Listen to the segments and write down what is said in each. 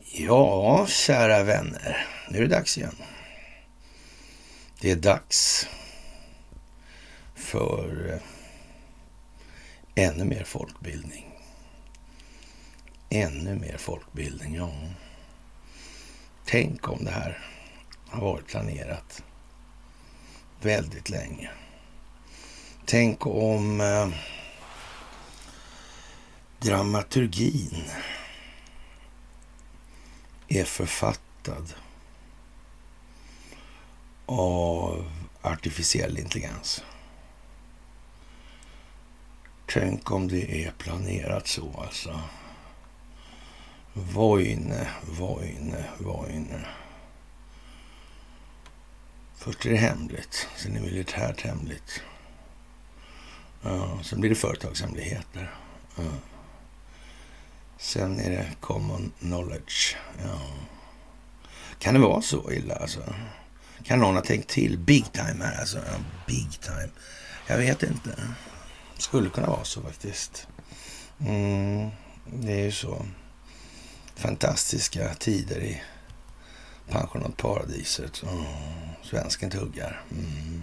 Ja, kära vänner. Nu är det dags igen. Det är dags för eh, ännu mer folkbildning. Ännu mer folkbildning, ja. Tänk om det här har varit planerat väldigt länge. Tänk om eh, dramaturgin är författad av artificiell intelligens. Tänk om det är planerat så alltså. Vojne, Vojne, Vojne. Först är det hemligt, sen är det militärt hemligt. Ja, sen blir det företagshemligheter. Ja. Sen är det common knowledge. Ja. Kan det vara så illa alltså? Kan någon ha tänkt till? Big time här alltså. Ja, big time. Jag vet inte. Skulle kunna vara så faktiskt. Mm, det är ju så fantastiska tider i pensionatparadiset. Oh, svensken tuggar. Mm.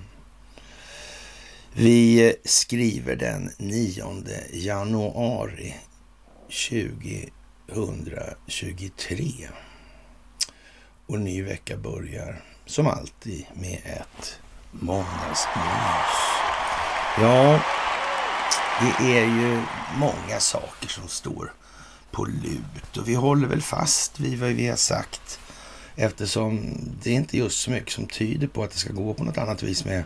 Vi skriver den 9 januari 2023. Och ny vecka börjar som alltid med ett måndagsmys. Ja, det är ju många saker som står på lut och vi håller väl fast vid vad vi har sagt eftersom det är inte just så mycket som tyder på att det ska gå på något annat vis med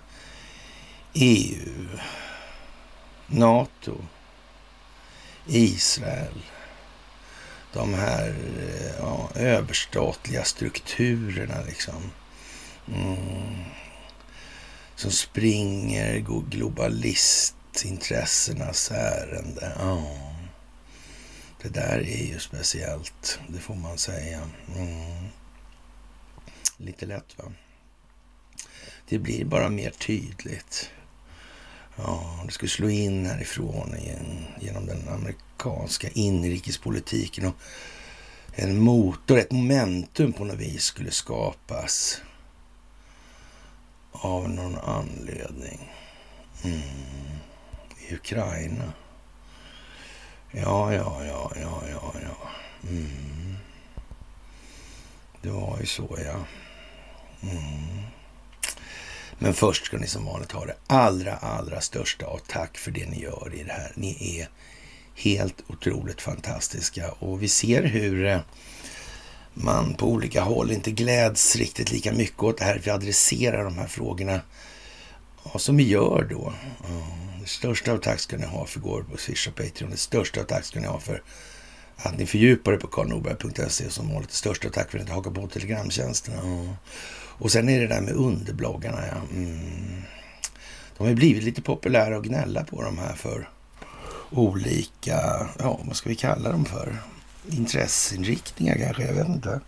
EU, NATO, Israel, de här eh, ja, överstatliga strukturerna liksom. Mm. Som springer globalistintressenas ärende. Ja. Det där är ju speciellt, det får man säga. Mm. Lite lätt va? Det blir bara mer tydligt. Ja, det skulle slå in härifrån igen, genom den amerikanska inrikespolitiken och en motor, ett momentum på något vis skulle skapas av någon anledning. Mm. I Ukraina. Ja, ja, ja, ja, ja, ja. Mm. Det var ju så, ja. Mm. Men först ska ni som vanligt ha det allra, allra största och tack för det ni gör i det här. Ni är helt otroligt fantastiska och vi ser hur eh, man på olika håll inte gläds riktigt lika mycket åt det här. Vi adresserar de här frågorna ja, som vi gör då. Det största av tack ska ni ha för går på Swish och Patreon. Det största av tack ska ni ha för att ni fördjupar er på karlnorberg.se som vanligt. Det största av tack för att ni hakar på telegramtjänsterna. Och sen är det där med underbloggarna. Ja. Mm. De har blivit lite populära att gnälla på de här för olika, ja vad ska vi kalla dem för? Intresseinriktningar kanske, jag vet inte.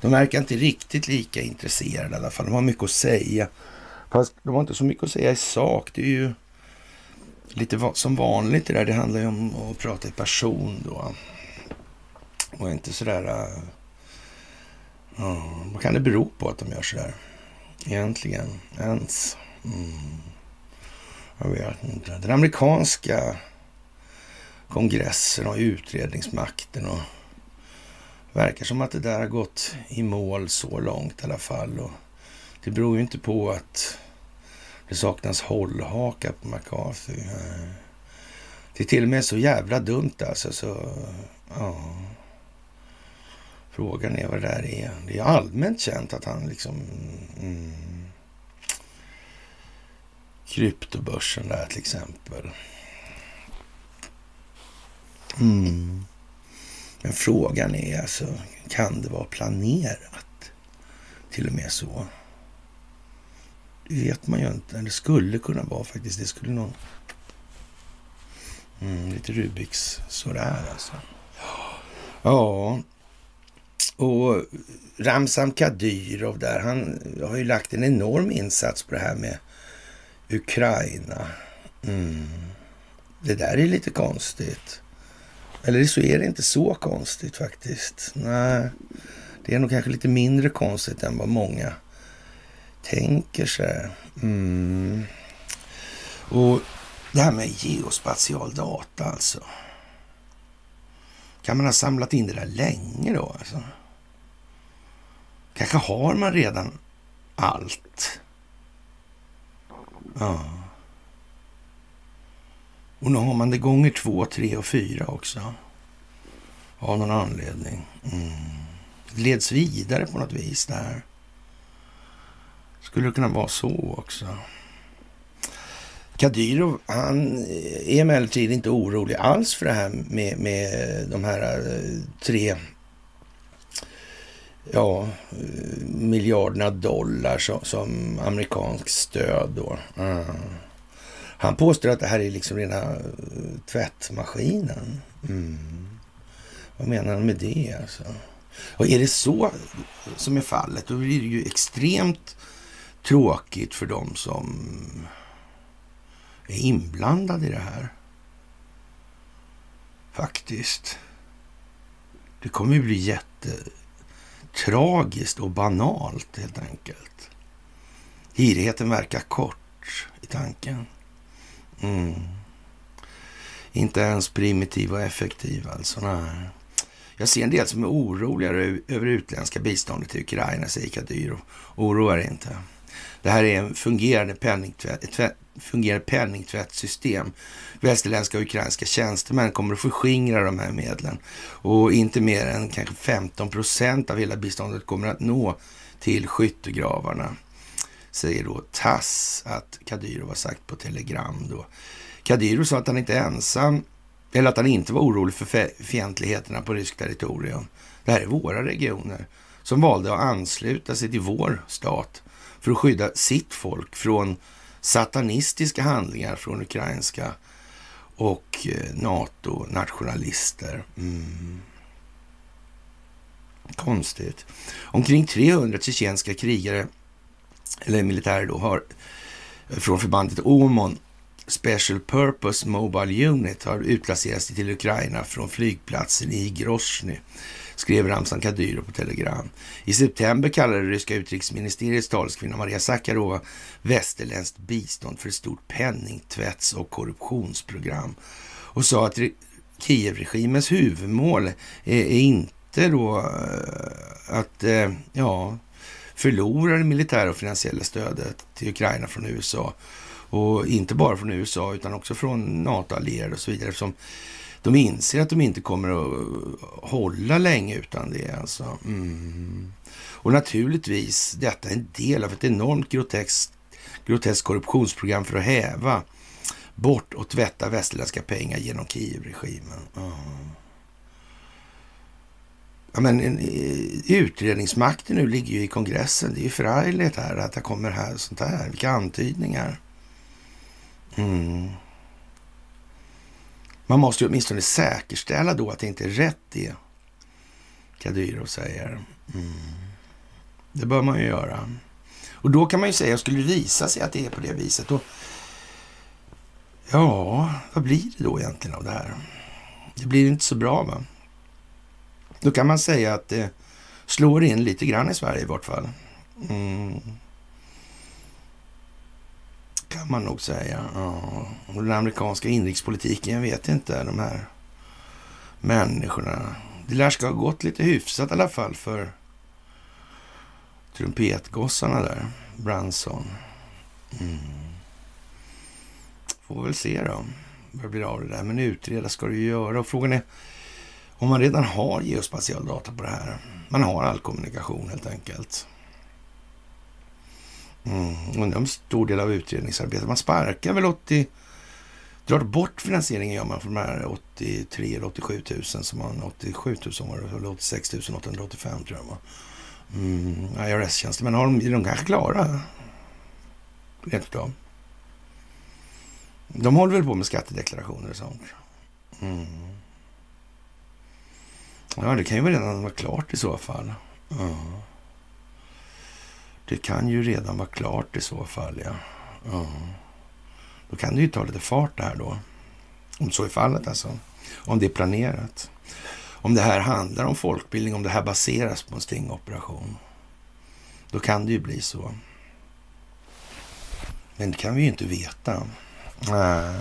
De verkar inte riktigt lika intresserade i alla fall. De har mycket att säga. Fast de har inte så mycket att säga i sak. Det är ju lite som vanligt det där. Det handlar ju om att prata i person då. Och inte sådär... Äh, Uh, vad kan det bero på att de gör så där, Egentligen, ens. Mm. Jag vet inte. Den amerikanska kongressen och utredningsmakten och verkar som att det där har gått i mål så långt i alla fall. Och det beror ju inte på att det saknas hållhaka på McCarthy. Det är till och med så jävla dumt alltså. Så, ja. Frågan är vad det där är. Det är allmänt känt att han liksom... Mm, kryptobörsen där till exempel. Mm. Men frågan är alltså, kan det vara planerat? Till och med så. Det vet man ju inte. Det skulle kunna vara faktiskt. Det skulle någon... Mm, lite Rubiks sådär alltså. Ja, och Ramzan Kadyrov där, han har ju lagt en enorm insats på det här med Ukraina. Mm. det där är lite konstigt. Eller så är det inte så konstigt faktiskt. Nej, det är nog kanske lite mindre konstigt än vad många tänker sig. Mm. Och det här med geospatial data alltså. Kan man ha samlat in det där länge då alltså? Kanske har man redan allt. Ja. Och nu har man det gånger två, tre och fyra också. Av någon anledning. Mm. Det leds vidare på något vis där. Skulle det kunna vara så också? Kadyrov, han är emellertid inte orolig alls för det här med, med de här eh, tre ja, eh, miljarderna dollar som, som amerikansk stöd då. Mm. Han påstår att det här är liksom rena eh, tvättmaskinen. Mm. Vad menar han med det alltså? Och är det så som är fallet, då blir det ju extremt tråkigt för dem som är inblandade i det här. Faktiskt. Det kommer ju bli jätte... Tragiskt och banalt helt enkelt. Girigheten verkar kort i tanken. Mm. Inte ens primitiv och effektiv alltså. Nej. Jag ser en del som är oroliga över utländska biståndet till Ukraina, säger Kadyrov. Oroa er inte. Det här är en fungerande penningtvätt, ett fungerande penningtvättssystem. Västerländska och ukrainska tjänstemän kommer att förskingra de här medlen och inte mer än kanske 15 procent av hela biståndet kommer att nå till skyttegravarna, säger då Tass att Kadyrov har sagt på Telegram. Då. Kadyrov sa att han inte är ensam, eller att han inte var orolig för fientligheterna på ryskt territorium. Det här är våra regioner som valde att ansluta sig till vår stat för att skydda sitt folk från satanistiska handlingar från ukrainska och eh, NATO-nationalister. Mm. Konstigt. Omkring 300 tjetjenska krigare, eller militärer då, har eh, från förbandet Omon Special Purpose Mobile Unit har utplacerats till Ukraina från flygplatsen i Grozny skrev Ramzan Kadyrov på Telegram. I september kallade det ryska utrikesministeriets talskvinna Maria Sakarova västerländskt bistånd för ett stort penningtvätts och korruptionsprogram och sa att Kievregimens huvudmål är, inte då eh, att eh, ja, förlora det militära och finansiella stödet till Ukraina från USA. Och inte bara från USA utan också från NATO-allierade och så vidare. Eftersom de inser att de inte kommer att hålla länge utan det. Alltså. Mm. Och naturligtvis, detta är en del av ett enormt groteskt, groteskt korruptionsprogram för att häva bort och tvätta västerländska pengar genom Kiev-regimen. Mm. Ja, men eh, utredningsmakten nu ligger ju i kongressen. Det är ju förargligt här att det kommer här sånt här. Vilka antydningar. Mm. Man måste ju åtminstone säkerställa då att det inte är rätt det Kadyrov säger. Mm. Det bör man ju göra. Och då kan man ju säga, skulle det visa sig att det är på det viset, då... Ja, vad blir det då egentligen av det här? Det blir inte så bra, va? Då kan man säga att det slår in lite grann i Sverige i vart fall. Mm kan man nog säga. Ja. Och den amerikanska inrikespolitiken, jag vet inte, de här människorna. Det lär ska ha gått lite hyfsat i alla fall för trumpetgossarna där, Branson. Mm. Får väl se då vad det blir av det där. Men utreda ska du ju göra. Och frågan är om man redan har geospatial data på det här. Man har all kommunikation helt enkelt. Mm, undrar om en stor del av utredningsarbetet. Man sparkar väl 80... Drar bort finansieringen gör man för de här 83 eller 87 000 som man... 87 000 var det, eller 86 885 tror jag var. Mm, IRS-tjänstemän, har de, är de kanske klara? Rent utav. De håller väl på med skattedeklarationer och sånt. Mm. Ja, det kan ju redan vara klart i så fall. Mm. Det kan ju redan vara klart i så fall, ja. ja. Då kan det ju ta lite fart där då. Om så är fallet alltså. Om det är planerat. Om det här handlar om folkbildning, om det här baseras på en stingoperation. Då kan det ju bli så. Men det kan vi ju inte veta. Nej.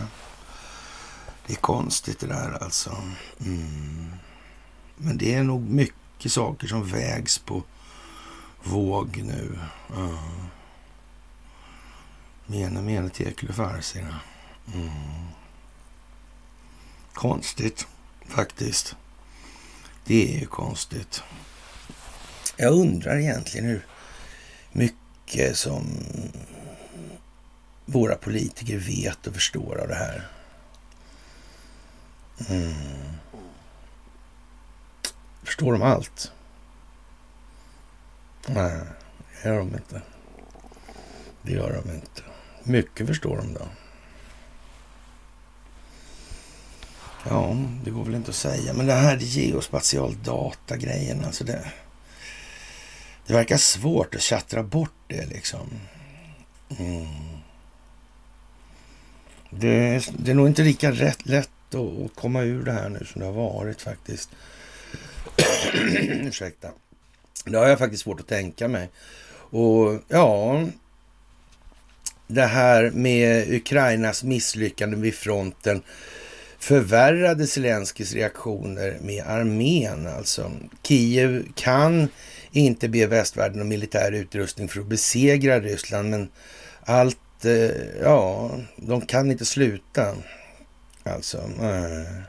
Det är konstigt det där alltså. Mm. Men det är nog mycket saker som vägs på våg nu. Mene, mene, tekele, farsina. Mm. Konstigt faktiskt. Det är ju konstigt. Jag undrar egentligen hur mycket som våra politiker vet och förstår av det här. Mm. Förstår de allt? Nej, det gör de inte. Det gör de inte. Mycket förstår de då. Ja, det går väl inte att säga. Men det här geospatial data-grejen, alltså det... Det verkar svårt att tjattra bort det liksom. Mm. Det, det är nog inte lika rätt, lätt att, att komma ur det här nu som det har varit faktiskt. Ursäkta. Det har jag faktiskt svårt att tänka mig. Och ja, det här med Ukrainas misslyckande vid fronten förvärrade Zelenskyjs reaktioner med armén. Alltså, Kiev kan inte be västvärlden om militär utrustning för att besegra Ryssland, men allt, eh, ja, de kan inte sluta. Alltså, äh.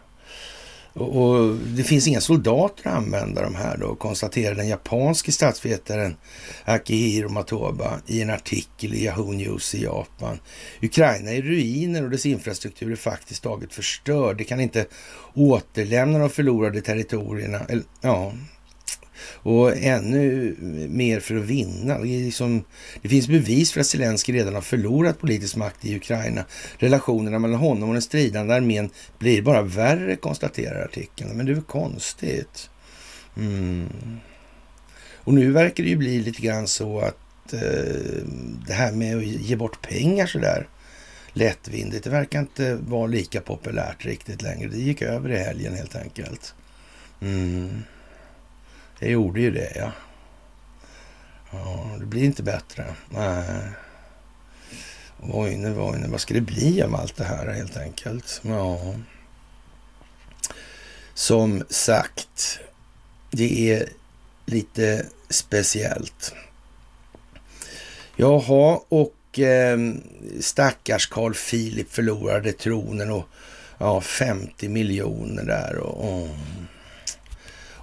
Och, det finns inga soldater att använda de här då, konstaterar den japanske statsvetaren Akihiro Matoba i en artikel i Yahoo News i Japan. Ukraina är ruiner och dess infrastruktur är faktiskt taget förstörd. Det kan inte återlämna de förlorade territorierna. Eller, ja, och ännu mer för att vinna. Det, liksom, det finns bevis för att Zelensky redan har förlorat politisk makt i Ukraina. Relationerna mellan honom och den stridande armén blir bara värre, konstaterar artikeln. Men det är väl konstigt. Mm. Och nu verkar det ju bli lite grann så att eh, det här med att ge bort pengar sådär lättvindigt, det verkar inte vara lika populärt riktigt längre. Det gick över i helgen helt enkelt. Mm. Det gjorde ju det, ja. Ja, det blir inte bättre. Nej. Oj, nu, oj, nu, vad ska det bli av allt det här helt enkelt? Ja. Som sagt, det är lite speciellt. Jaha, och eh, stackars Carl Philip förlorade tronen och ja, 50 miljoner där. Och, och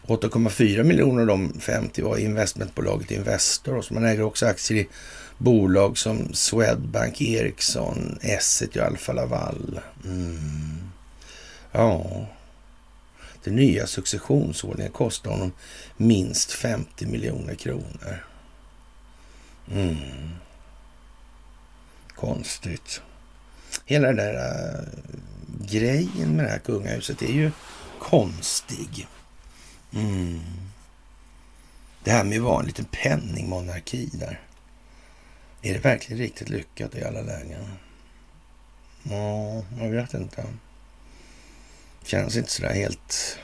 8,4 miljoner av de 50 var investmentbolaget Investor. Så man äger också aktier i bolag som Swedbank, Ericsson, Esset och Alfa Laval. Mm. Ja, den nya successionsordningen kostar honom minst 50 miljoner kronor. Mm. Konstigt. Hela den där äh, grejen med det här kungahuset är ju konstig. Mm. Det här med att vara en liten penningmonarki där. Är det verkligen riktigt lyckat i alla lägen? Ja, jag vet inte. Känns inte sådär helt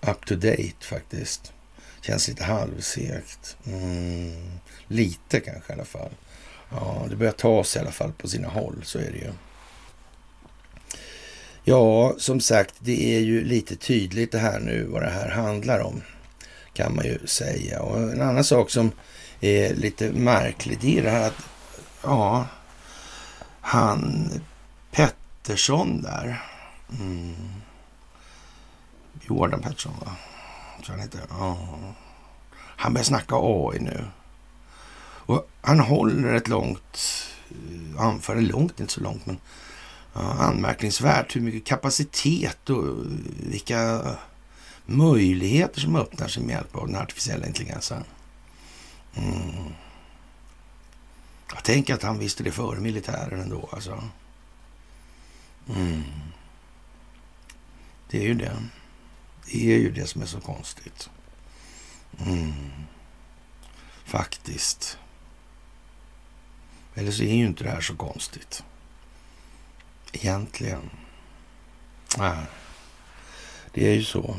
up to date faktiskt. Känns lite halvsegt. Mm. Lite kanske i alla fall. Ja, det börjar ta sig i alla fall på sina håll, så är det ju. Ja, som sagt, det är ju lite tydligt det här nu vad det här handlar om, kan man ju säga. Och en annan sak som är lite märklig, det är det här att, ja, han Pettersson där, mm. Jordan Pettersson va? Så han heter. Ja. Han börjar snacka AI nu. Och han håller ett långt anförande, långt, inte så långt, men Ja, anmärkningsvärt hur mycket kapacitet och vilka möjligheter som öppnar sig med hjälp av den artificiella intelligensen. Mm. Jag tänker att han visste det före militären ändå. Alltså. Mm. Det är ju det. Det är ju det som är så konstigt. Mm. Faktiskt. Eller så är ju inte det här så konstigt egentligen. Ja, det är ju så.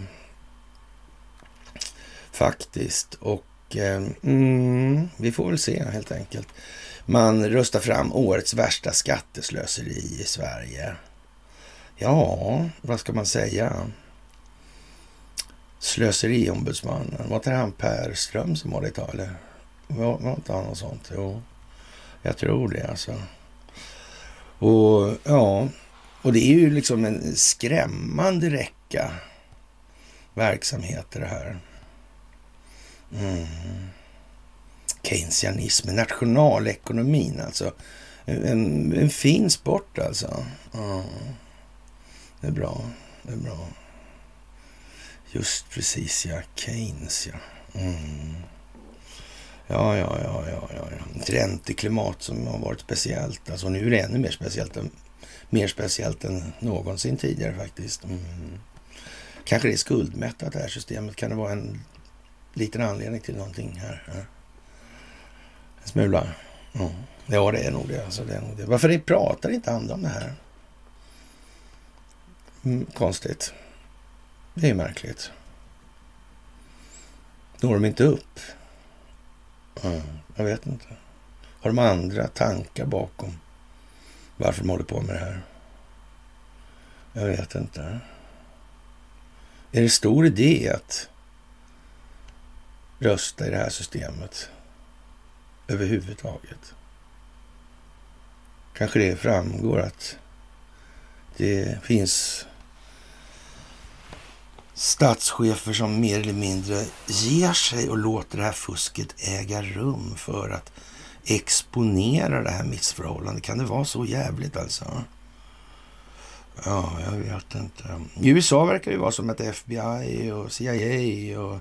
Faktiskt. Och eh, mm, vi får väl se helt enkelt. Man röstar fram årets värsta skatteslöseri i Sverige. Ja, vad ska man säga? Slöseriombudsmannen. Var det han Per Ström som var det ett tag? Eller var, var inte han något sånt? Jo, jag tror det alltså. Och ja, och det är ju liksom en skrämmande räcka verksamheter det här. Mm. Keynesianismen, nationalekonomin alltså. En, en fin sport alltså. Ja. Det är bra, det är bra. Just precis ja, Keynes ja. Mm. Ja, ja, ja, ja, ränteklimat som har varit speciellt. Alltså nu är det ännu mer speciellt, än, mer speciellt än någonsin tidigare faktiskt. Mm. Kanske det är skuldmättat det här systemet. Kan det vara en liten anledning till någonting här? Ja. En smula. Ja. ja, det är nog det. Alltså, det, är nog det. Varför det pratar inte andra om det här? Mm, konstigt. Det är märkligt. Når de inte upp? Mm, jag vet inte. Har de andra tankar bakom varför de håller på med det här? Jag vet inte. Är det stor idé att rösta i det här systemet överhuvudtaget? Kanske det framgår att det finns statschefer som mer eller mindre ger sig och låter det här fusket äga rum för att exponera det här missförhållandet. Kan det vara så jävligt alltså? Ja, jag vet inte. I USA verkar det vara som att FBI och CIA och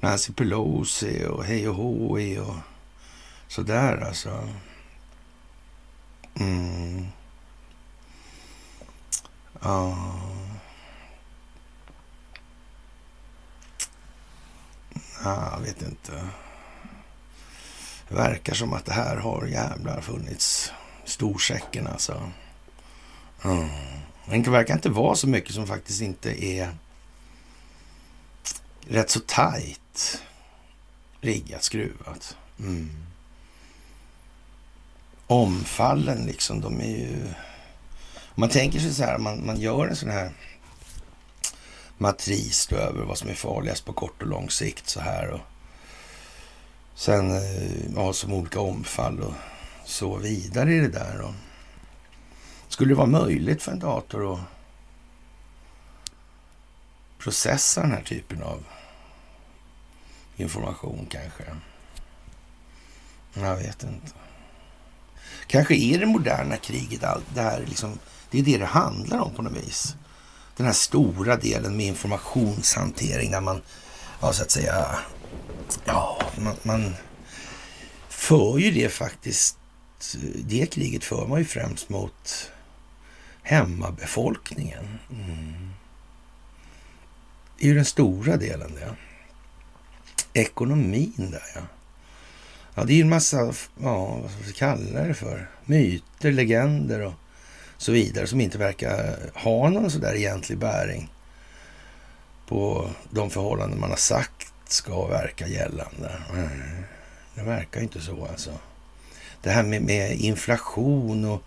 Nancy Pelosi och hej och hå och sådär alltså. Mm. Ja. Jag vet inte. Det verkar som att det här har jävlar funnits storsäcken alltså. Mm. Det verkar inte vara så mycket som faktiskt inte är rätt så tajt riggat, skruvat. Mm. Omfallen liksom, de är ju... Om man tänker sig så här, man, man gör en sån här matris då över vad som är farligast på kort och lång sikt så här. Och sen eh, ja, som olika omfall och så vidare i det där. då. skulle det vara möjligt för en dator att processa den här typen av information kanske? Jag vet inte. Kanske är det moderna kriget allt det här liksom, det är det det handlar om på något vis den här stora delen med informationshantering där man, ja så att säga, ja, man, man för ju det faktiskt, det kriget för man ju främst mot hemmabefolkningen. Mm. Det är ju den stora delen det. Ekonomin där ja. Ja, det är ju en massa, ja, vad ska vi kalla det för? Myter, legender och så vidare som inte verkar ha någon sådär egentlig bäring på de förhållanden man har sagt ska verka gällande. Mm. det verkar inte så alltså. Det här med, med inflation och,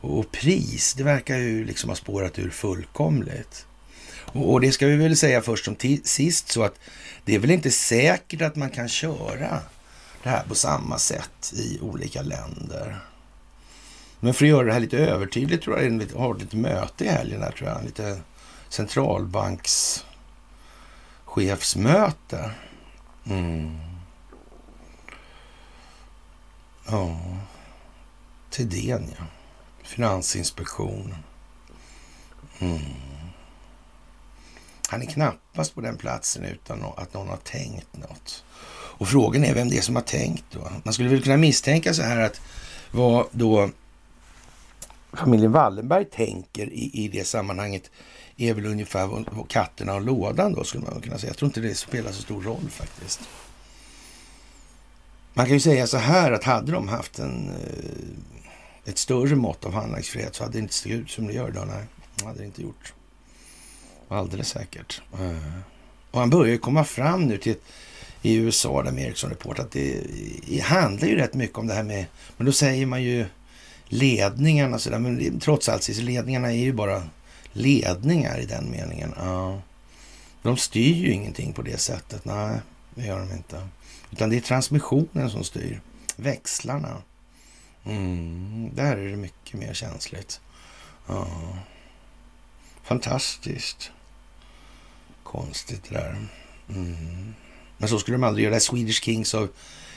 och, och, pris, det verkar ju liksom ha spårat ur fullkomligt. Och, och det ska vi väl säga först som sist så att det är väl inte säkert att man kan köra det här på samma sätt i olika länder. Men för att göra det här lite övertydligt tror jag jag har lite möte i helgen här tror jag. Lite centralbanks Chefsmöte. Mm. Ja, Thedéen ja. Finansinspektionen. Mm. Han är knappast på den platsen utan att någon har tänkt något. Och frågan är vem det är som har tänkt då. Man skulle väl kunna misstänka så här att vad då familjen Wallenberg tänker i, i det sammanhanget är väl ungefär vad, katterna och lådan då skulle man kunna säga. Jag tror inte det spelar så stor roll faktiskt. Man kan ju säga så här att hade de haft en, eh, ett större mått av handlingsfrihet så hade det inte sett ut som det gör idag. Nej, det hade det inte gjort. Alldeles säkert. Eh, och han börjar ju komma fram nu till i USA där med Ericsson Report att det, det handlar ju rätt mycket om det här med, men då säger man ju ledningarna sådär, men trots allt, ledningarna är ju bara ledningar i den meningen. Ja. De styr ju ingenting på det sättet. Nej, det gör de inte. Utan det är transmissionen som styr. Växlarna. Mm, där är det mycket mer känsligt. Ja. Fantastiskt. Konstigt det där. Mm. Men så skulle de aldrig göra. Swedish Kings of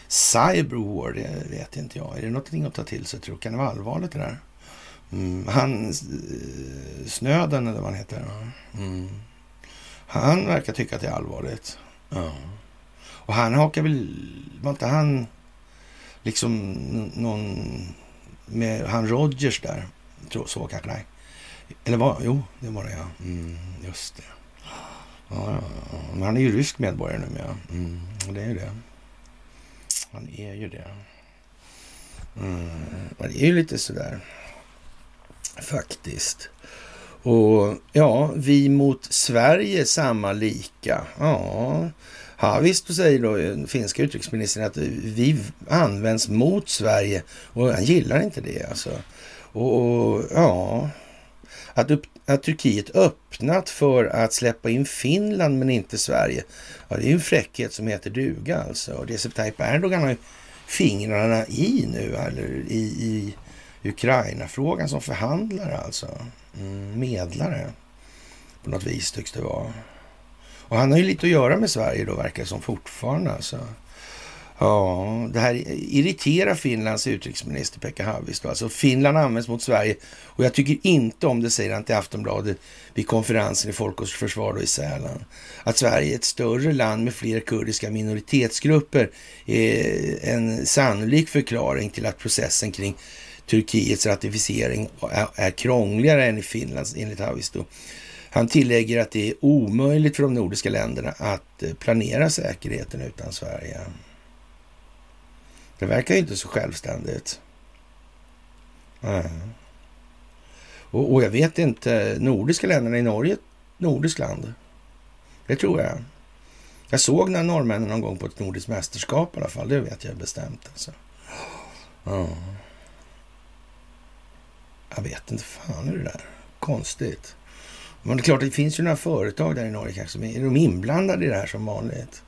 Cyber War, det vet inte jag. Är det någonting att ta till sig tror Kan det vara allvarligt det där? Mm. Han, eh, Snöden eller vad han heter. Mm. Han verkar tycka att det är allvarligt. Ja. Och han hakar väl, var inte han liksom någon med han Rogers där? Tror, så kanske, nej. Eller var, jo, det var det ja. Mm, just det. Ja, ja, ja. Men han är ju rysk medborgare nu, med. Mm, det är ju det. Han är ju det. Mm, det är ju lite sådär faktiskt. Och ja, vi mot Sverige samma lika. Ja, Ja, visst säger då den finska utrikesministern att vi används mot Sverige och han gillar inte det alltså. Och, och ja, att, upp, att Turkiet öppnat för att släppa in Finland men inte Sverige. Ja, det är ju en fräckhet som heter duga alltså. Och Recep typ Tayyip Erdogan har ju fingrarna i nu, eller i, i Ukraina-frågan som förhandlare alltså. Mm, medlare på något vis tycks det vara. Och han har ju lite att göra med Sverige då verkar det som fortfarande alltså. Ja, det här irriterar Finlands utrikesminister Pekka Haavisto. Alltså Finland används mot Sverige och jag tycker inte om det, säger han till Aftonbladet vid konferensen i Folk och Försvar då i Sälen. Att Sverige är ett större land med fler kurdiska minoritetsgrupper är en sannolik förklaring till att processen kring Turkiets ratificering är krångligare än i Finlands enligt Haavisto. Han tillägger att det är omöjligt för de nordiska länderna att eh, planera säkerheten utan Sverige. Det verkar ju inte så självständigt. Mm. Och, och, jag vet inte, nordiska länderna i Norge ett nordiskt land? Det tror jag. Jag såg några norrmännen någon gång på ett nordiskt mästerskap i alla fall. Det vet jag bestämt. Alltså. Mm. Jag vet inte fan hur det där. Konstigt. Men det är klart, det finns ju några företag där i Norge kanske. Är de inblandade i det här som vanligt?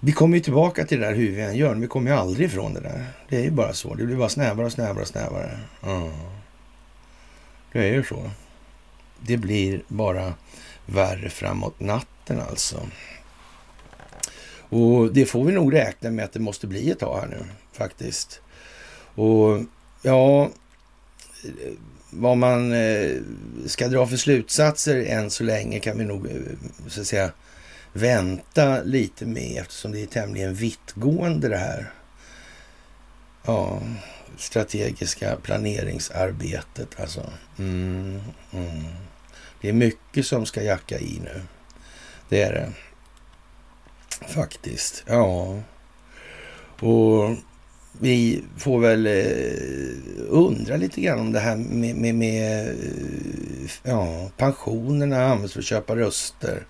Vi kommer ju tillbaka till det där hur vi än gör, men vi kommer ju aldrig ifrån det där. Det är ju bara så. Det blir bara snävare och snävare och snävare. Mm. Det är ju så. Det blir bara värre framåt natten alltså. Och det får vi nog räkna med att det måste bli ett tag här nu faktiskt. Och ja, vad man eh, ska dra för slutsatser än så länge kan vi nog eh, så att säga vänta lite med eftersom det är tämligen vittgående det här. Ja, strategiska planeringsarbetet alltså. Mm, mm. Det är mycket som ska jacka i nu. Det är det. Faktiskt. Ja. Och vi får väl eh, undra lite grann om det här med, med, med eh, ja, pensionerna används för att köpa röster.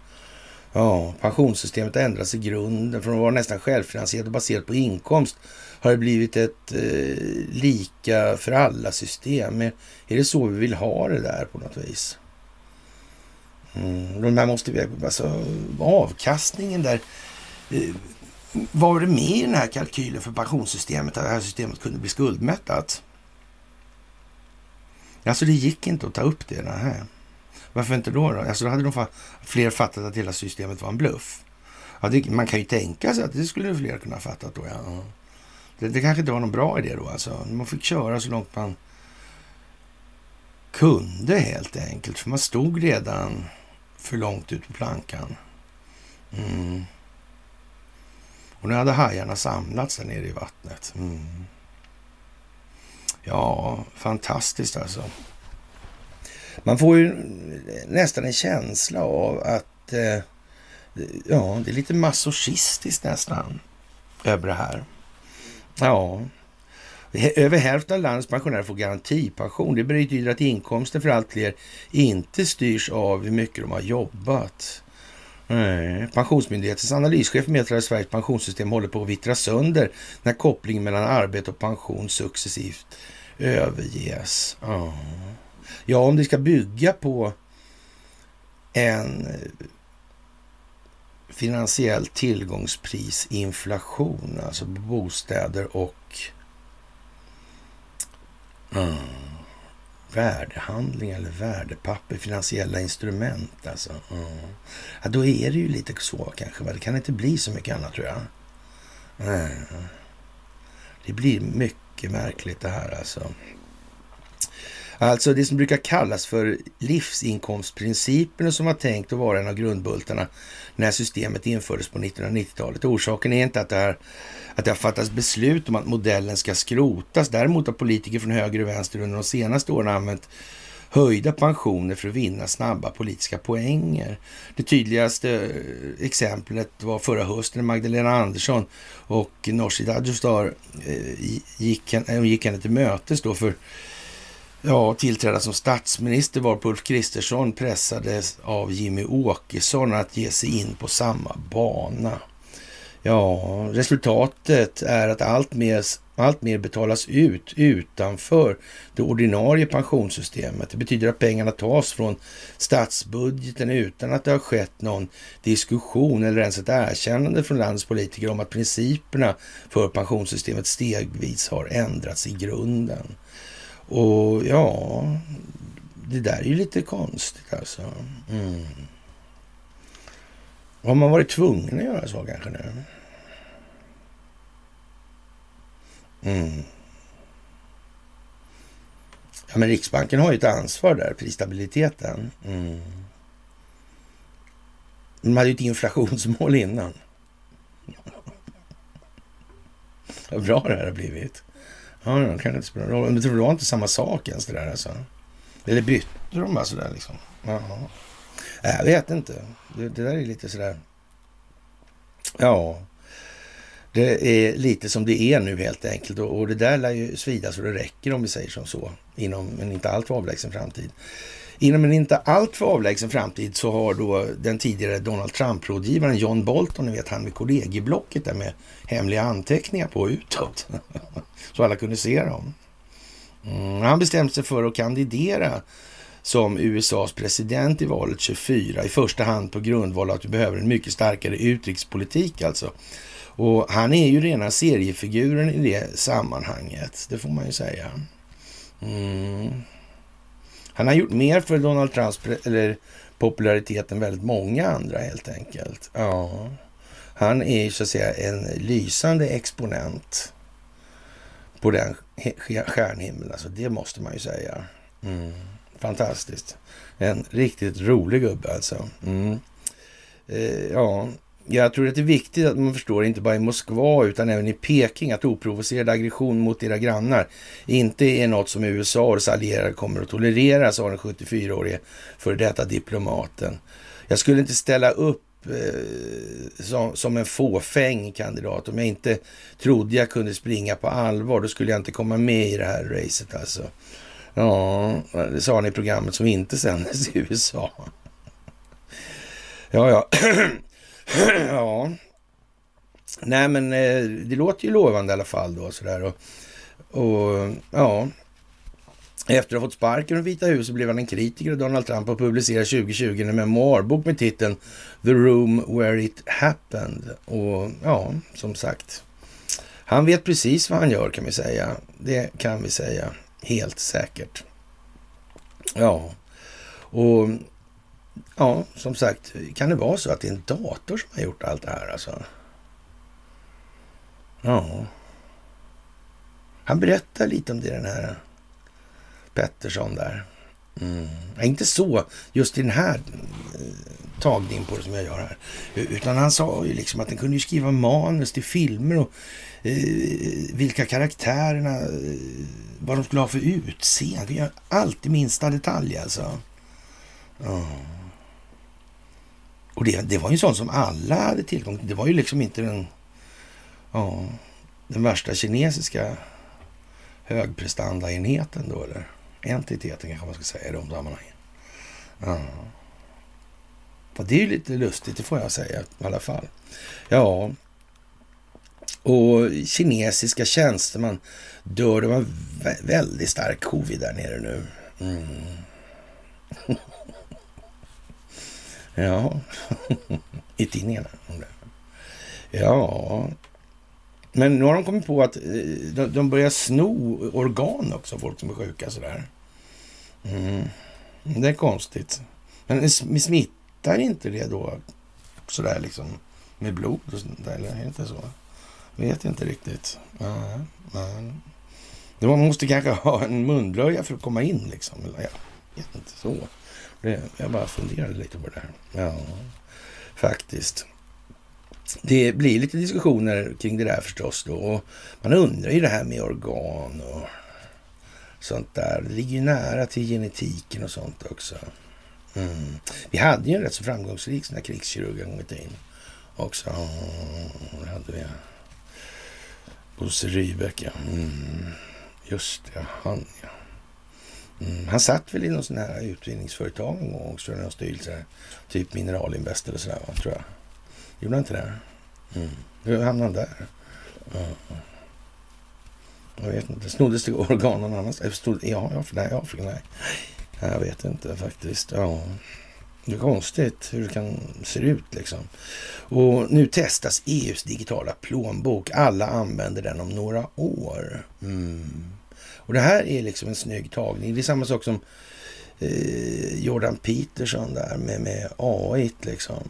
Ja, pensionssystemet har ändrats i grunden. Från att vara nästan självfinansierat och baserat på inkomst har det blivit ett eh, lika för alla-system. Är det så vi vill ha det där på något vis? Mm, de här måste vi, alltså avkastningen där. Eh, var det med i den här kalkylen för pensionssystemet att det här systemet kunde bli skuldmättat? Alltså det gick inte att ta upp det. Nej. Varför inte då? då? Alltså då hade de fler fattat att hela systemet var en bluff. Ja, det, man kan ju tänka sig att det skulle fler kunna ha fattat då. Ja. Det, det kanske inte var någon bra idé då alltså. Man fick köra så långt man kunde helt enkelt. För man stod redan för långt ut på plankan. Mm. Och nu hade hajarna samlats där nere i vattnet. Mm. Ja, fantastiskt alltså. Man får ju nästan en känsla av att eh, ja, det är lite masochistiskt nästan över det här. Ja, Över hälften av landets pensionärer får garantipension. Det betyder att inkomsten för allt fler inte styrs av hur mycket de har jobbat. Nej. Pensionsmyndighetens analyschef meddelar att Sveriges pensionssystem håller på att vittra sönder när kopplingen mellan arbete och pension successivt överges. Ja, ja om det ska bygga på en eh, finansiell tillgångsprisinflation, alltså bostäder och mm, värdehandling eller värdepapper, finansiella instrument. Alltså. Mm. Ja, då är det ju lite så kanske. Va? Det kan inte bli så mycket annat tror jag. Mm. Det blir mycket märkligt det här alltså. Alltså det som brukar kallas för livsinkomstprincipen som var tänkt att vara en av grundbultarna när systemet infördes på 1990-talet. Orsaken är inte att det, här, att det har fattats beslut om att modellen ska skrotas. Däremot har politiker från höger och vänster under de senaste åren använt höjda pensioner för att vinna snabba politiska poänger. Det tydligaste eh, exemplet var förra hösten när Magdalena Andersson och Nooshi Dadgostar eh, gick, gick henne till mötes då för ja, tillträda som statsminister var Ulf Kristersson pressades av Jimmy Åkesson att ge sig in på samma bana. Ja, resultatet är att allt mer, allt mer betalas ut utanför det ordinarie pensionssystemet. Det betyder att pengarna tas från statsbudgeten utan att det har skett någon diskussion eller ens ett erkännande från landets politiker om att principerna för pensionssystemet stegvis har ändrats i grunden. Och ja, det där är ju lite konstigt alltså. Mm. Har man varit tvungen att göra så kanske nu? Mm. Ja, men Riksbanken har ju ett ansvar där, prisstabiliteten. Mm. De hade ju ett inflationsmål innan. Vad bra det här har blivit. Ja, det kan inte spela roll. Men det var inte samma sak ens det där alltså. Eller bytte de bara sådär liksom? Jaha. Äh, jag vet inte. Det, det där är lite sådär... Ja, det är lite som det är nu helt enkelt. Och, och det där lär ju svida så det räcker om vi säger som så. Inom en inte alltför avlägsen framtid. Inom en inte alltför avlägsen framtid så har då den tidigare Donald Trump-rådgivaren John Bolton, ni vet han med kollegieblocket där med hemliga anteckningar på utåt. så alla kunde se dem. Mm, han bestämde sig för att kandidera som USAs president i valet 24. I första hand på grundval av att vi behöver en mycket starkare utrikespolitik alltså. Och han är ju rena seriefiguren i det sammanhanget. Det får man ju säga. Mm. Han har gjort mer för Donald Trumps eller popularitet än väldigt många andra helt enkelt. Ja, han är så att säga en lysande exponent på den stjärnhimlen. Alltså, det måste man ju säga. Mm. Fantastiskt. En riktigt rolig gubbe alltså. Mm. Eh, ja, jag tror att det är viktigt att man förstår, inte bara i Moskva utan även i Peking, att oprovocerad aggression mot era grannar inte är något som USA och dess allierade kommer att tolerera, sa den 74-årige före detta diplomaten. Jag skulle inte ställa upp eh, som, som en fåfäng kandidat. Om jag inte trodde jag kunde springa på allvar, då skulle jag inte komma med i det här racet alltså. Ja, det sa han i programmet som inte sändes i USA. Ja, ja. ja. Nej, men eh, det låter ju lovande i alla fall då sådär. Och, och ja, efter att ha fått sparken från Vita huset blev han en kritiker av Donald Trump och publicerade 2020 en memoarbok med titeln The Room Where It Happened. Och ja, som sagt, han vet precis vad han gör kan vi säga. Det kan vi säga helt säkert. Ja, och ja, som sagt, kan det vara så att det är en dator som har gjort allt det här alltså? Ja. Han berättar lite om det, den här Pettersson där. Mm. Inte så, just i den här eh, tagningen på det som jag gör här. Utan han sa ju liksom att den kunde ju skriva manus till filmer och eh, vilka karaktärerna, eh, vad de skulle ha för utseende. Allt i minsta detalj alltså. Ja. Och det, det var ju sånt som alla hade tillgång till. Det var ju liksom inte den, ja, den värsta kinesiska högprestandaenheten då, eller entiteten kanske man ska säga i de sammanhangen. Ja. Och det är ju lite lustigt, det får jag säga i alla fall. Ja, och kinesiska tjänsteman dör. Det var väldigt stark covid där nere nu. Mm. ja, i tidningarna. Ja, men nu har de kommit på att eh, de börjar sno organ också, folk som är sjuka sådär. Mm. Det är konstigt. Men smittar inte det då sådär liksom med blod och sånt där, eller är det inte så? Vet inte riktigt. Ja, men... Man måste kanske ha en munblöja för att komma in liksom. Eller, jag vet inte så. Det, jag bara funderade lite på det här. Ja, faktiskt. Det blir lite diskussioner kring det där förstås då. Och man undrar ju det här med organ och sånt där. Det ligger ju nära till genetiken och sånt också. Mm. Vi hade ju en rätt så framgångsrik sån här krigskirurg en gång i tiden också. Ja, det hade vi. Bosse Rybeck, ja. Mm. Just det, han ja. Mm. Han satt väl i någon sån här utvinningsföretag en gång också, någon styrelse. Typ Mineralinvest eller sådär, tror jag. Gjorde han inte det? Mm. Hur hamnade han där? Mm. Jag vet inte. Snoddes det organ någon annanstans? Eh, ja, ja, för nej, Afrika, nej. Jag vet inte faktiskt. Ja. Det är konstigt hur det kan se ut liksom. Och nu testas EUs digitala plånbok. Alla använder den om några år. Mm. Och det här är liksom en snygg tagning. Det är samma sak som eh, Jordan Peterson där med, med AI liksom.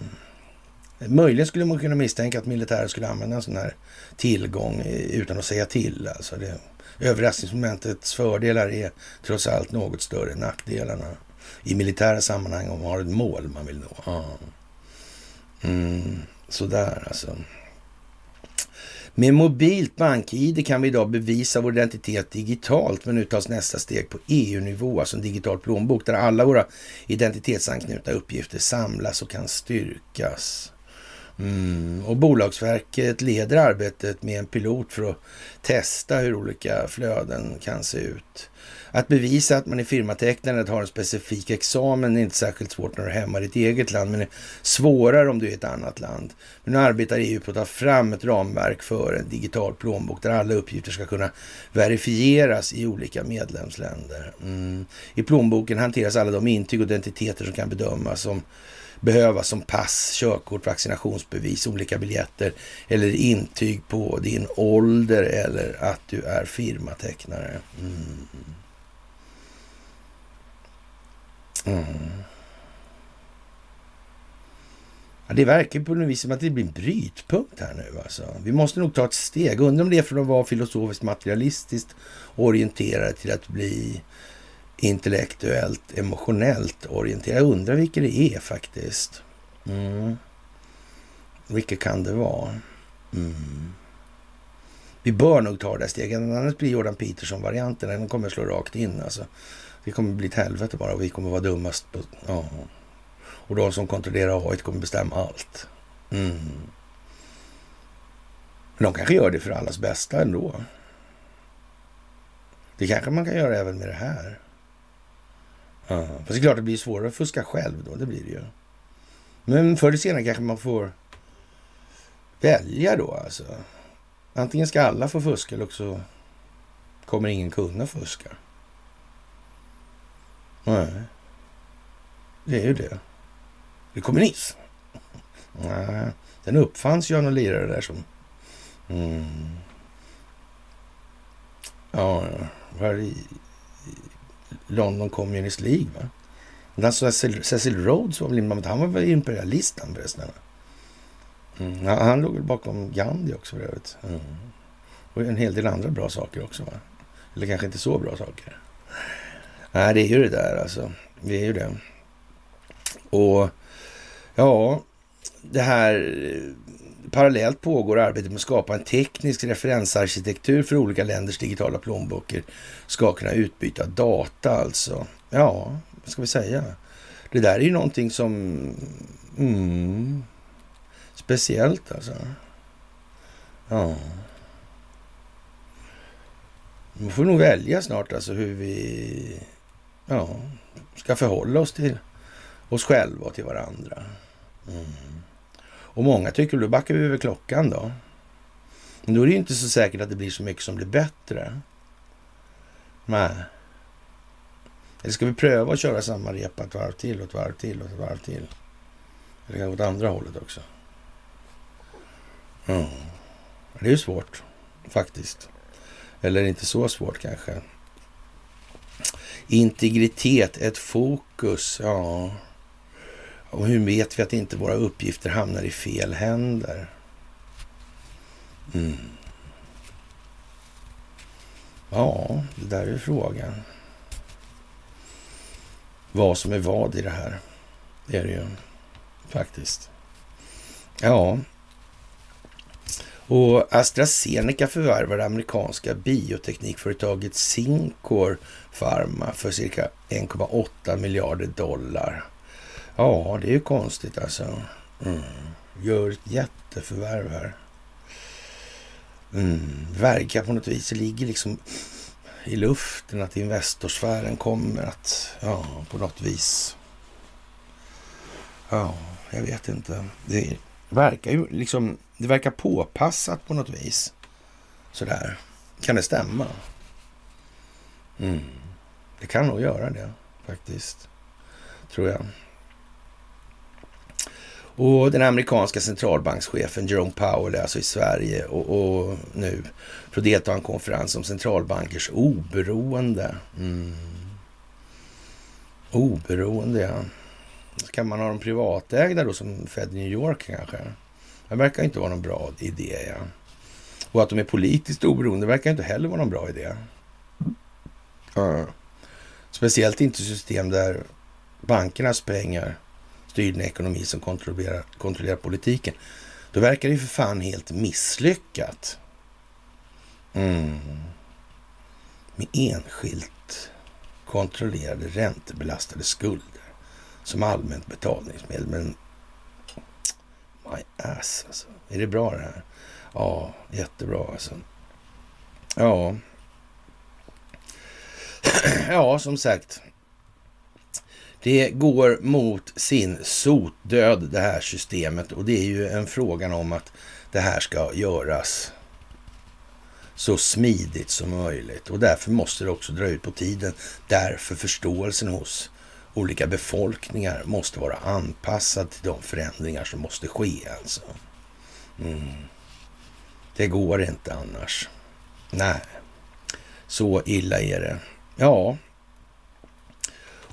Möjligen skulle man kunna misstänka att militären skulle använda en sån här tillgång eh, utan att säga till. Alltså det, överraskningsmomentets fördelar är trots allt något större än nackdelarna i militära sammanhang om man har ett mål man vill nå. Ja. Mm, sådär alltså. Med mobilt bank-id kan vi idag bevisa vår identitet digitalt, men nu tas nästa steg på EU-nivå, alltså en digital plånbok där alla våra identitetsanknutna uppgifter samlas och kan styrkas. Mm. Och Bolagsverket leder arbetet med en pilot för att testa hur olika flöden kan se ut. Att bevisa att man i firmatecknandet har en specifik examen är inte särskilt svårt när du är hemma i ditt eget land, men det är svårare om du är i ett annat land. Men nu arbetar EU på att ta fram ett ramverk för en digital plånbok där alla uppgifter ska kunna verifieras i olika medlemsländer. Mm. I plånboken hanteras alla de intyg och identiteter som kan bedömas som behövas som pass, körkort, vaccinationsbevis, olika biljetter eller intyg på din ålder eller att du är firmatecknare. Mm. Mm. Ja, det verkar på något vis som att det blir en brytpunkt här nu. Alltså. Vi måste nog ta ett steg. Undrar om det är från att vara filosofiskt materialistiskt orienterade till att bli intellektuellt emotionellt orienterad. Jag undrar vilket det är faktiskt. Mm. Vilket kan det vara? Mm. Vi bör nog ta det där steget, annars blir Jordan Peterson-varianten, den kommer slå rakt in alltså. Det kommer bli ett helvete bara och vi kommer vara dummast. På, ja. Och de som kontrollerar AI kommer bestämma allt. Mm. Men de kanske gör det för allas bästa ändå. Det kanske man kan göra även med det här. Ja. Fast det är klart det blir svårare att fuska själv då, det blir det ju. Men förr eller senare kanske man får välja då alltså. Antingen ska alla få fuska eller också kommer ingen kunna fuska. Nej. Det är ju det. Det är kommunism. Nej, den uppfanns ju av någon lirare där som... Mm. Ja, var i London Communist League, va? Alltså Cecil Rhodes var väl han var väl imperialist mm, han förresten? Mm. Han låg väl bakom Gandhi också för övrigt. Mm. Och en hel del andra bra saker också, va? Eller kanske inte så bra saker. Nej, det är ju det där alltså. Det är ju det. Och ja, det här parallellt pågår arbetet med att skapa en teknisk referensarkitektur för olika länders digitala plånböcker ska kunna utbyta data alltså. Ja, vad ska vi säga? Det där är ju någonting som... Mm, speciellt alltså. Ja. Man får nog välja snart alltså hur vi ja, ska förhålla oss till oss själva och till varandra. Mm. Och många tycker då backar vi över klockan då. Men då är det ju inte så säkert att det blir så mycket som blir bättre. Nej. Eller ska vi pröva att köra samma repa ett varv till och ett varv till och ett varv till? Eller kanske åt andra hållet också. Mm. Det är ju svårt faktiskt. Eller inte så svårt kanske. Integritet, ett fokus, ja. Och hur vet vi att inte våra uppgifter hamnar i fel händer? Mm. Ja, det där är frågan. Vad som är vad i det här. Det är det ju faktiskt. Ja. Och AstraZeneca förvärvar det amerikanska bioteknikföretaget Sincor Pharma för cirka 1,8 miljarder dollar. Ja, det är ju konstigt alltså. Mm. Gör ett jätteförvärv här. Mm. Verkar på något vis, det ligger liksom i luften att Investorsfären kommer att, ja, på något vis. Ja, jag vet inte. Det verkar ju liksom, det verkar påpassat på något vis. Sådär. Kan det stämma? Mm. Det kan nog göra det faktiskt. Tror jag. Och den amerikanska centralbankschefen Jerome Powell är alltså i Sverige och, och nu för att delta i en konferens om centralbankers oberoende. Mm. Oberoende, ja. Så kan man ha de privatägda då som Fed New York kanske? Det verkar inte vara någon bra idé. Ja. Och att de är politiskt oberoende verkar inte heller vara någon bra idé. Mm. Speciellt inte system där bankernas pengar styr den ekonomi som kontrollerar, kontrollerar politiken. Då verkar det ju för fan helt misslyckat. Mm. Med enskilt kontrollerade räntebelastade skulder som allmänt betalningsmedel. Men my ass alltså. Är det bra det här? Ja, jättebra alltså. Ja. ja, som sagt. Det går mot sin sotdöd det här systemet och det är ju en frågan om att det här ska göras så smidigt som möjligt och därför måste det också dra ut på tiden. Därför förståelsen hos olika befolkningar måste vara anpassad till de förändringar som måste ske alltså. Mm. Det går inte annars. Nej, så illa är det. Ja,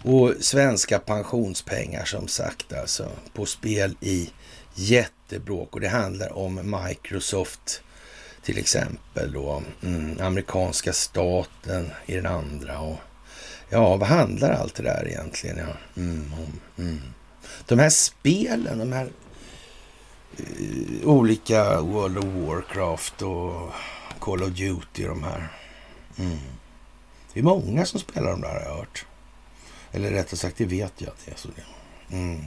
och svenska pensionspengar som sagt alltså på spel i jättebråk och det handlar om Microsoft till exempel då. Mm, amerikanska staten i den andra och ja, vad handlar allt det där egentligen ja, mm, om? Mm. De här spelen, de här uh, olika World of Warcraft och Call of Duty de här. Mm. Det är många som spelar de där har jag hört. Eller rättare sagt, det vet jag att det är så. Mm.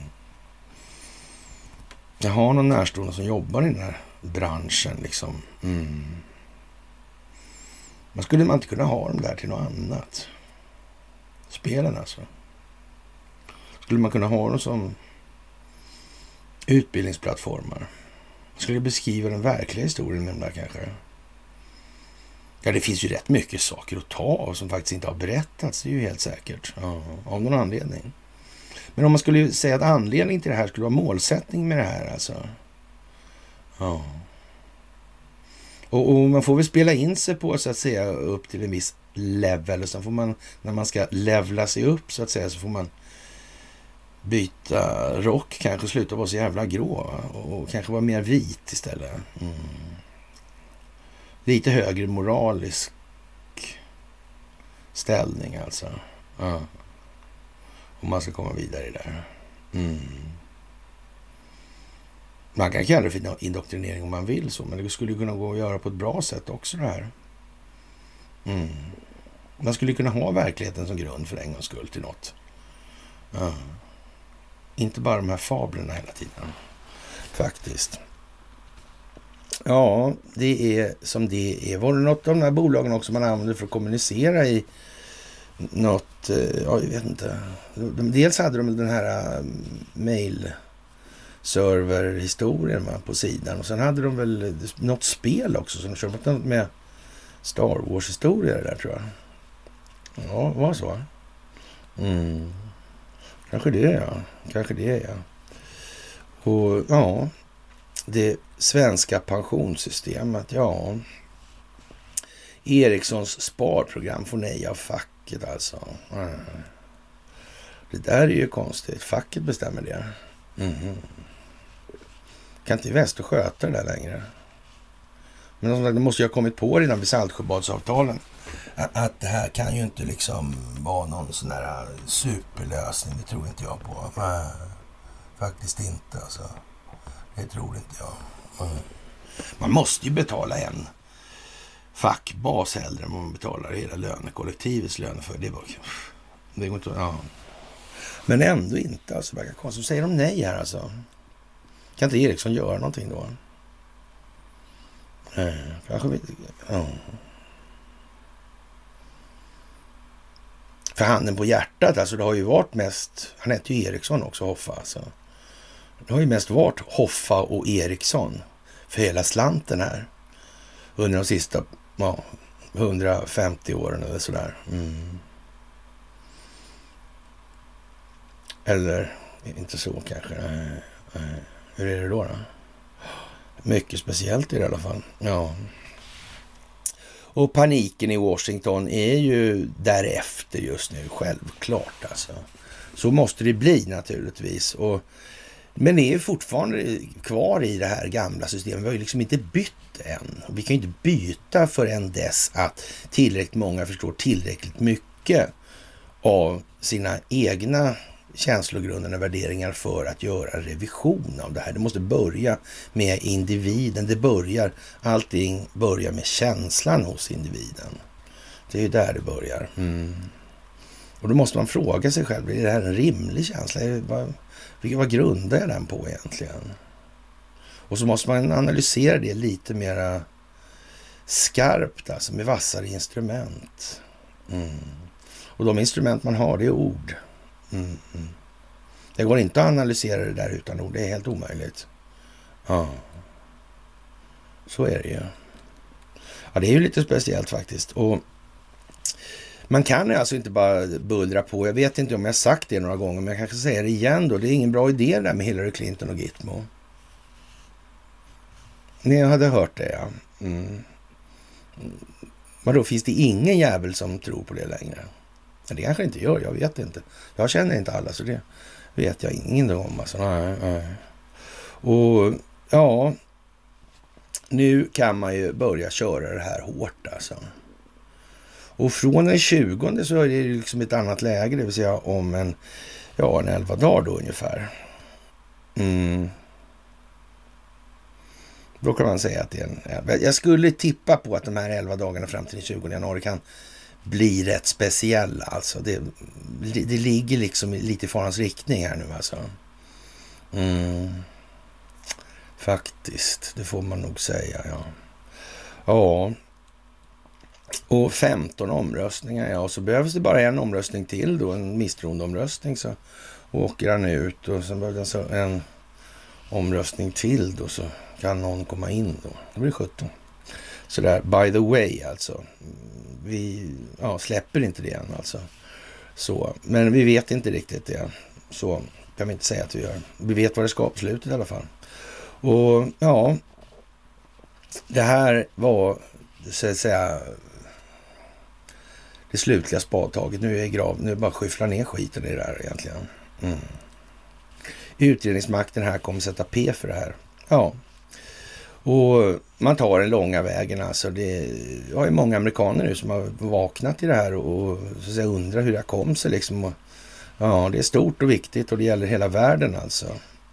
Jag har någon närstående som jobbar i den här branschen. liksom. Mm. Man skulle man inte kunna ha dem där till något annat? Spelen alltså. Skulle man kunna ha dem som utbildningsplattformar? Skulle beskriva den verkliga historien med dem där kanske? Ja, det finns ju rätt mycket saker att ta av som faktiskt inte har berättats. Det är ju helt säkert. Ja, av någon anledning. Men om man skulle säga att anledningen till det här skulle vara målsättning med det här alltså. Ja. Och, och, man får väl spela in sig på så att säga upp till en viss level. Och sen får man, när man ska levla sig upp så att säga, så får man byta rock kanske, sluta vara så jävla grå och, och kanske vara mer vit istället. Mm lite högre moralisk ställning alltså. Ja. Om man ska komma vidare där. Mm. Man kan kalla det för indoktrinering om man vill så, men det skulle kunna gå att göra på ett bra sätt också det här. Mm. Man skulle kunna ha verkligheten som grund för en gångs skull till något. Ja. Inte bara de här fablerna hela tiden. Faktiskt. Ja, det är som det är. Var det något av de här bolagen också man använde för att kommunicera i något, eh, ja, jag vet inte. Dels hade de den här eh, uh, mail serverhistorien på sidan och sen hade de väl något spel också som de körde med Star Wars-historia, det där tror jag. Ja, var så. Mm. Kanske det ja. Kanske det ja. Och ja, det svenska pensionssystemet, ja. Ericssons sparprogram får nej av facket alltså. Det där är ju konstigt. Facket bestämmer det. Mm. Kan inte Väster sköta det där längre? Men det måste ju ha kommit på redan vid Saltsjöbadsavtalen att det här kan ju inte liksom vara någon sån där äh, superlösning. Det tror inte jag på. Nej, faktiskt inte alltså. Det tror inte jag. Mm. Man måste ju betala en fackbas hellre än vad man betalar hela lönekollektivets löner för. Det, var, det går inte, ja. Men ändå inte alltså. Verkar konstigt. Säger de nej här alltså? Kan inte Eriksson göra någonting då? Nej, kanske vi... Ja. För handen på hjärtat, alltså det har ju varit mest... Han heter ju Eriksson också, Hoffa alltså. Det har ju mest varit Hoffa och Eriksson för hela slanten här. Under de sista ja, 150 åren eller sådär. Mm. Eller inte så kanske. Nej, nej. Hur är det då? då? Mycket speciellt i det i alla fall. Ja. Och paniken i Washington är ju därefter just nu, självklart alltså. Så måste det bli naturligtvis. Och, men är fortfarande kvar i det här gamla systemet. Vi har ju liksom inte bytt än. Vi kan ju inte byta förrän dess att tillräckligt många förstår tillräckligt mycket av sina egna känslogrunderna värderingar för att göra revision av det här. Det måste börja med individen. Det börjar, allting börjar med känslan hos individen. Det är ju där det börjar. Mm. Och då måste man fråga sig själv, är det här en rimlig känsla? Vad, vad grundar jag den på egentligen? Och så måste man analysera det lite mera skarpt, alltså med vassare instrument. Mm. Och de instrument man har, det är ord. Mm, mm. Det går inte att analysera det där utan ord. Det är helt omöjligt. Ja, så är det ju. Ja, det är ju lite speciellt faktiskt. Och man kan alltså inte bara bullra på. Jag vet inte om jag sagt det några gånger, men jag kanske säger det igen då. Det är ingen bra idé det där med Hillary Clinton och Gitmo. Ni hade hört det, ja. Mm. Vadå, finns det ingen jävel som tror på det längre? Men Det kanske inte gör, jag vet inte. Jag känner inte alla, så det vet jag ingenting om. Alltså. Nej, nej. Och ja, nu kan man ju börja köra det här hårt alltså. Och från den 20 så är det liksom ett annat läge, det vill säga om en, ja, en 11 dagar då ungefär. Mm. Då kan man säga att det är en... Jag skulle tippa på att de här 11 dagarna fram till den 20 januari kan blir rätt speciella. Alltså det, det ligger liksom lite i farans riktning här nu alltså. Mm. Faktiskt, det får man nog säga. Ja. ja. Och 15 omröstningar, ja. Och så behövs det bara en omröstning till då, en misstroendeomröstning. Så åker han ut och sen behövs det alltså en omröstning till då så kan någon komma in då. Det blir 17. Sådär, by the way alltså vi ja, släpper inte det än alltså. Så, men vi vet inte riktigt det. Så kan vi inte säga att vi gör. Vi vet vad det ska på slutet i alla fall. Och ja, det här var så att säga det slutliga spadtaget. Nu är jag grav. Nu är det bara att skyffla ner skiten i det här egentligen. Mm. Utredningsmakten här kommer sätta P för det här. Ja, och man tar den långa vägen alltså. Det har är många amerikaner nu som har vaknat i det här och så säga, undrar hur det kom sig liksom. Och, ja, det är stort och viktigt och det gäller hela världen alltså.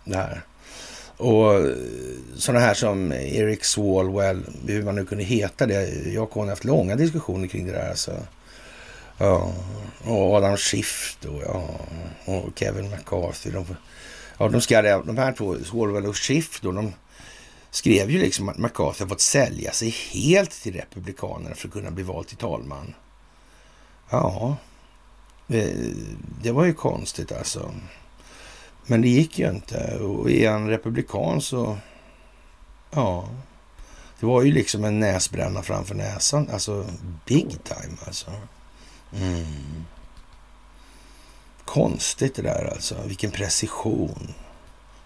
Det här. Och sådana här som Eric Swalwell, hur man nu kunde heta det. Jag och har haft långa diskussioner kring det där alltså. Ja, och Adam Schiff då, ja, och Kevin McCarthy. De, ja, de, ska, de här två, Swalwell och Schiff då, de skrev ju liksom att McCarthy fått sälja sig helt till Republikanerna för att kunna bli vald till talman. Ja, det var ju konstigt alltså. Men det gick ju inte. Och är han republikan så... Ja. Det var ju liksom en näsbränna framför näsan. Alltså big time alltså. Mm. Konstigt det där alltså. Vilken precision.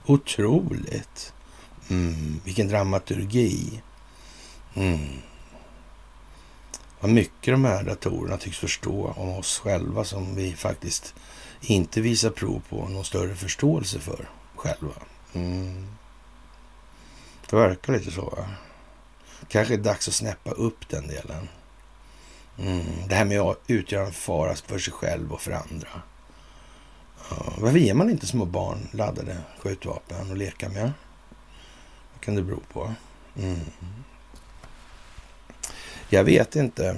Otroligt. Mm. Vilken dramaturgi. Mm. Vad mycket de här datorerna tycks förstå om oss själva som vi faktiskt inte visar prov på någon större förståelse för själva. Mm. Det verkar lite så. Va? Kanske är det dags att snäppa upp den delen. Mm. Det här med att utgöra en fara för sig själv och för andra. Ja. Varför ger man inte små barn laddade skjutvapen att leka med? Kan det bero på? Mm. Jag vet inte.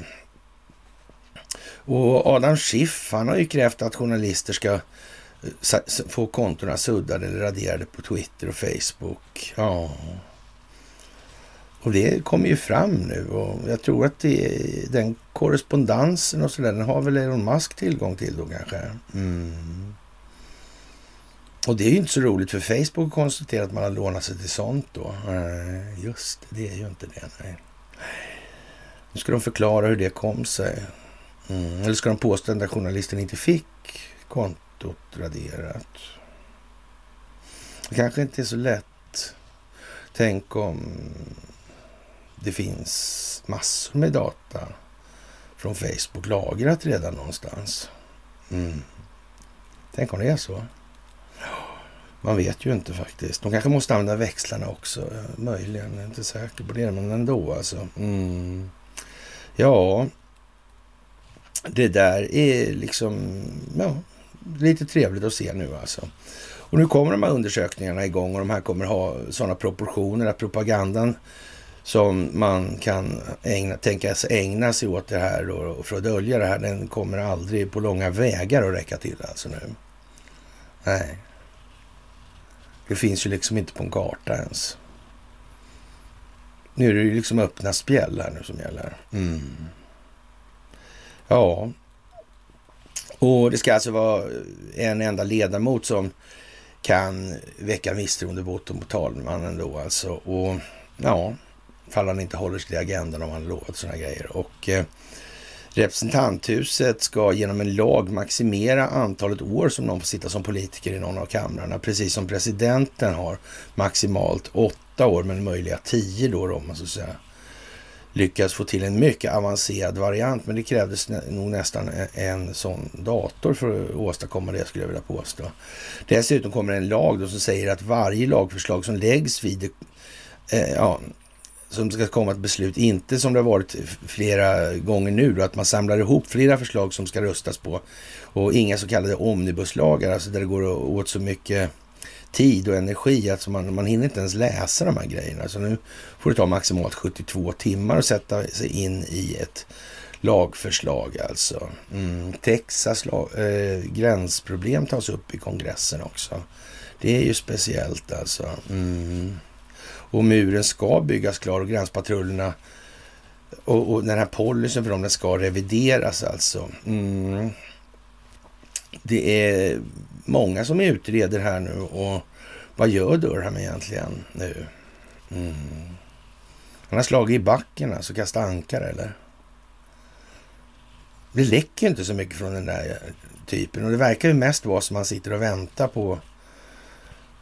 Och Adam Schiff, han har ju krävt att journalister ska eh, få kontona suddade eller raderade på Twitter och Facebook. Ja. Och det kommer ju fram nu och jag tror att det, den korrespondensen och sådär, den har väl Elon Musk tillgång till då kanske. Mm. Och det är ju inte så roligt för Facebook att konstatera att man har lånat sig till sånt då. Nej, just det, det är ju inte det. Nej. Nu ska de förklara hur det kom sig. Mm. Eller ska de påstå att den journalisten inte fick kontot raderat? Det kanske inte är så lätt. Tänk om det finns massor med data från Facebook lagrat redan någonstans. Mm. Tänk om det är så. Man vet ju inte faktiskt. De kanske måste använda växlarna också. Eh, möjligen, jag är inte säker på det, men ändå alltså. Mm. Ja, det där är liksom ja, lite trevligt att se nu alltså. Och nu kommer de här undersökningarna igång och de här kommer ha sådana proportioner att propagandan som man kan ägna, tänkas ägna sig åt det här och för att dölja det här, den kommer aldrig på långa vägar att räcka till alltså nu. Nej. Det finns ju liksom inte på en karta ens. Nu är det ju liksom öppna spjäll här nu som gäller. Mm. Ja, och det ska alltså vara en enda ledamot som kan väcka misstroendevotum mot talmannen då alltså. Och ja, fall han inte håller sig till agendan om han lovat sådana grejer. Och eh, representanthuset ska genom en lag maximera antalet år som någon får sitta som politiker i någon av kamrarna. Precis som presidenten har maximalt åtta år, men möjliga tio då om man så att säga lyckas få till en mycket avancerad variant. Men det krävdes nog nästan en sån dator för att åstadkomma det skulle jag vilja påstå. Dessutom kommer en lag då som säger att varje lagförslag som läggs vid eh, ja, som ska komma ett beslut, inte som det har varit flera gånger nu, då, att man samlar ihop flera förslag som ska röstas på och inga så kallade omnibuslagar, alltså där det går åt så mycket tid och energi. Alltså man, man hinner inte ens läsa de här grejerna. Så nu får det ta maximalt 72 timmar att sätta sig in i ett lagförslag alltså. Mm. Texas lag, eh, gränsproblem tas upp i kongressen också. Det är ju speciellt alltså. Mm. Och muren ska byggas klar och gränspatrullerna och, och den här policyn för dem den ska revideras alltså. Mm det är många som utreder här nu och vad gör Durham egentligen nu? Mm. Han har slagit i backen alltså, kastat ankare eller? Det läcker inte så mycket från den där typen och det verkar ju mest vara som man sitter och väntar på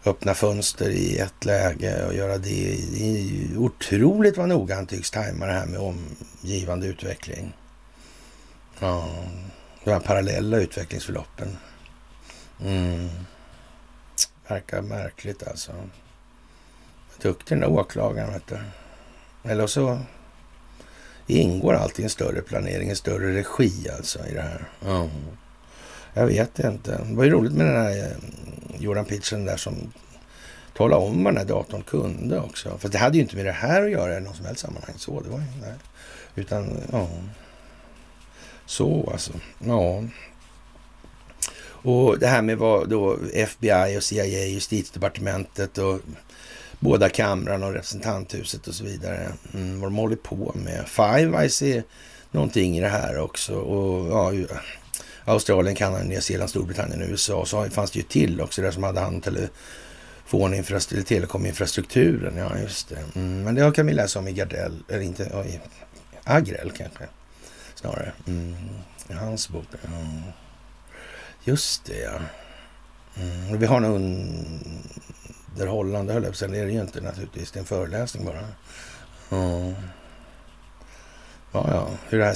öppna fönster i ett läge och göra det. Det är otroligt vad noga han tycks tajma det här med omgivande utveckling. Ja, de här parallella utvecklingsförloppen. Mm. Verkar märkligt alltså. Duktig den där åklagaren, vet du. Eller så ingår alltid en större planering, en större regi alltså i det här. Mm. Jag vet inte. Det var ju roligt med den här eh, Jordan Pitchen där som talade om vad den här datorn kunde också. För det hade ju inte med det här att göra i något som helst sammanhang. Så, det var ju, nej. Utan, ja. Så alltså. Ja. Och det här med vad då FBI och CIA, justitiedepartementet och båda kamrarna och representanthuset och så vidare. Mm, vad de håller på med. Five Eyes är någonting i det här också. Och ja, Australien, Kanada, Nya Zeeland, Storbritannien, USA. Så fanns det ju till också där som hade hand telefoninfrastruktur, telekominfrastrukturen. Ja, just det. Mm, men det kan vi läsa om i Gardell, eller inte, oj, Agrell kanske snarare. Mm, I hans bok. Mm. Just det, ja. Mm, vi har nog underhållande, höll jag på Det är det ju inte naturligtvis. Det är en föreläsning bara. Ja. ja, ja. Hur det här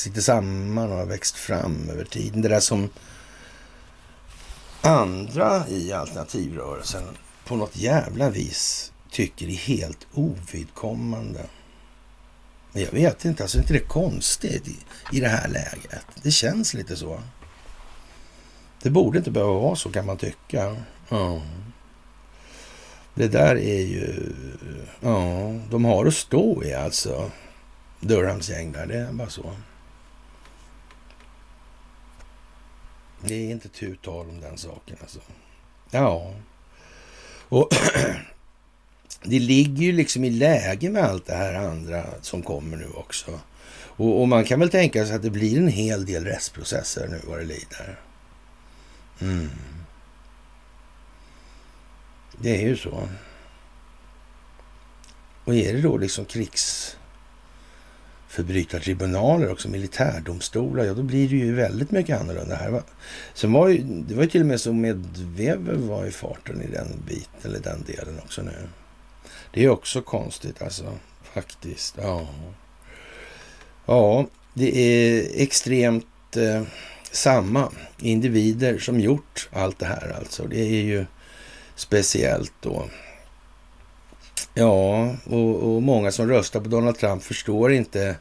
sitter samman och har växt fram över tiden. Det där som andra i alternativrörelsen på något jävla vis tycker är helt ovidkommande. Men jag vet inte, alltså är inte det konstigt i, i det här läget? Det känns lite så. Det borde inte behöva vara så kan man tycka. Ja. Det där är ju... Ja, de har att stå i alltså. Durhams gäng där, det är bara så. Det är inte tu tal om den saken alltså. Ja. Och det ligger ju liksom i läge med allt det här andra som kommer nu också. Och, och, man kan väl tänka sig att det blir en hel del rättsprocesser nu vad det lider. Mm. Det är ju så. Och är det då liksom krigs förbrytartribunaler också militärdomstolar, ja då blir det ju väldigt mycket annorlunda här. Sen var ju, det var ju till och med så Medvedev var i farten i den biten, eller den delen också nu. Det är också konstigt alltså, faktiskt. Ja, ja det är extremt eh, samma individer som gjort allt det här alltså. Det är ju speciellt då. Ja, och, och många som röstar på Donald Trump förstår inte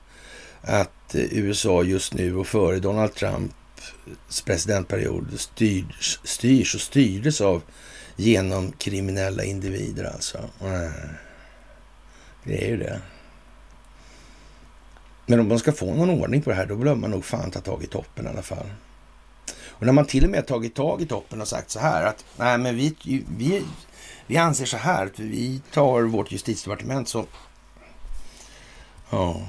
att eh, USA just nu och före Donald Trumps presidentperiod styrs, styrs och styrdes av genomkriminella individer alltså. Eh, det är ju det. Men om man ska få någon ordning på det här, då behöver man nog fan ta tag i toppen i alla fall. Och när man till och med tagit tag i toppen och sagt så här att nej men vi, vi, vi anser så här att vi tar vårt justitiedepartement som... Ja.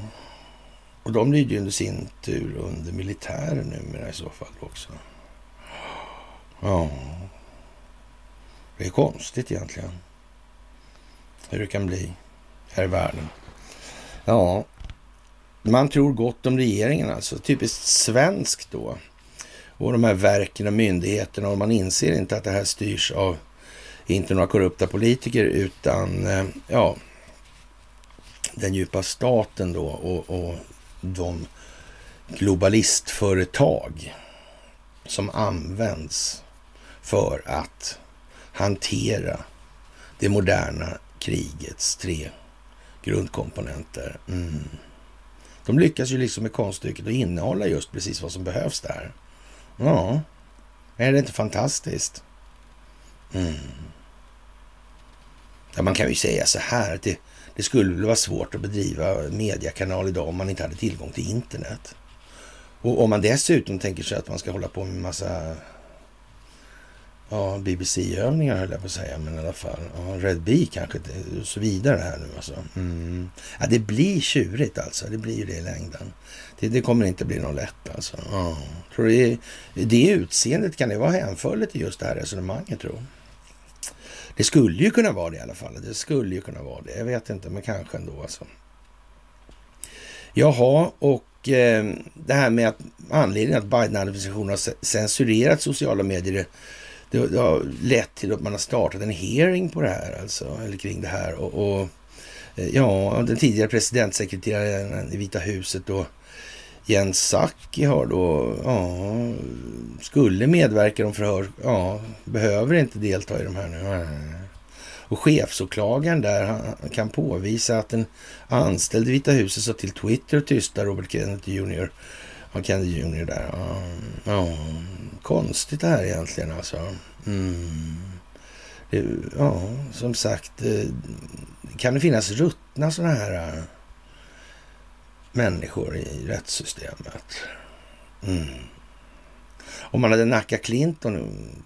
Och de lyder ju under sin tur under militären numera i så fall också. Ja. Det är konstigt egentligen. Hur det kan bli här i världen. Ja, man tror gott om regeringen alltså. Typiskt svenskt då. Och de här verken och myndigheterna och man inser inte att det här styrs av inte några korrupta politiker utan eh, ja, den djupa staten då och, och de globalistföretag som används för att hantera det moderna krigets tre grundkomponenter. Mm. De lyckas ju liksom med konststycket att innehålla just precis vad som behövs där. Ja, är det inte fantastiskt? Mm. Ja, man kan ju säga så här att det, det skulle väl vara svårt att bedriva mediekanal idag om man inte hade tillgång till internet. Och om man dessutom tänker sig att man ska hålla på med massa ja, BBC-övningar höll jag på att säga, men i alla fall. Ja, Red Bee kanske, och så vidare här nu alltså. Mm. Ja, det blir tjurigt alltså, det blir ju det i längden. Det, det kommer inte bli något lätt alltså. Ja. Tror det, det utseendet, kan det vara hänförligt till just det här resonemanget tror det skulle ju kunna vara det i alla fall. Det skulle ju kunna vara det. Jag vet inte, men kanske ändå alltså. Jaha, och eh, det här med att anledningen att Biden-administrationen har censurerat sociala medier det, det, har lett till att man har startat en hearing på det här, alltså, eller kring det här. Och, och eh, ja, den tidigare presidentsekreteraren i Vita huset då, Jens Sacki har då, ja, skulle medverka i förhör, ja, behöver inte delta i de här nu. Och chefsåklagaren där han kan påvisa att en anställd i Vita huset sa till Twitter och tysta Robert Kennedy Jr. Ja, Kennedy Jr där. Ja, ja, konstigt det här egentligen alltså. Mm. Ja, som sagt, eh, kan det finnas ruttna sådana här eh, människor i rättssystemet? Mm. Om man hade nackat Clinton mm,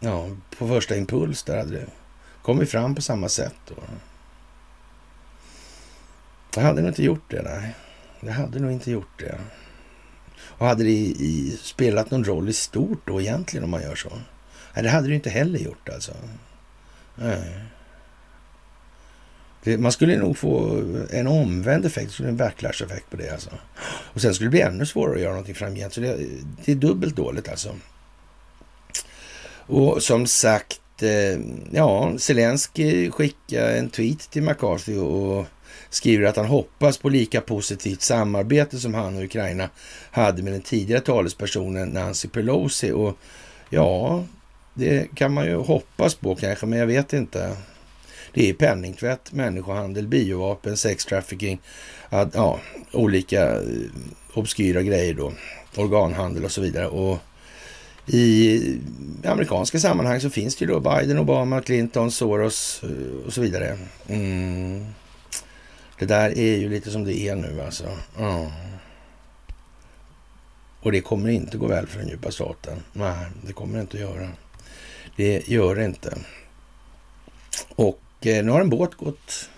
ja, på första impuls där hade det kommit fram på samma sätt då. Det hade nog inte gjort det, nej. Det hade nog inte gjort det. Och hade det i, i, spelat någon roll i stort då egentligen om man gör så? Nej, det hade det inte heller gjort alltså. Nej. Det, man skulle nog få en omvänd effekt, en backlash-effekt på det alltså. Och sen skulle det bli ännu svårare att göra någonting framgent. Så det, det är dubbelt dåligt alltså. Och som sagt, eh, ja, Zelensky skickar en tweet till McCarthy och skriver att han hoppas på lika positivt samarbete som han och Ukraina hade med den tidigare talespersonen Nancy Pelosi. Och ja, det kan man ju hoppas på kanske, men jag vet inte. Det är penningtvätt, människohandel, biovapen, sextrafficking, ja, olika eh, obskyra grejer då, organhandel och så vidare. Och i amerikanska sammanhang så finns det ju då Biden, Obama, Clinton, Soros eh, och så vidare. Mm. Det där är ju lite som det är nu alltså. Mm. Och det kommer inte gå väl för den djupa staten. Nej, det kommer det inte att göra. Det gör det inte. Och Eh, nu har en båt gått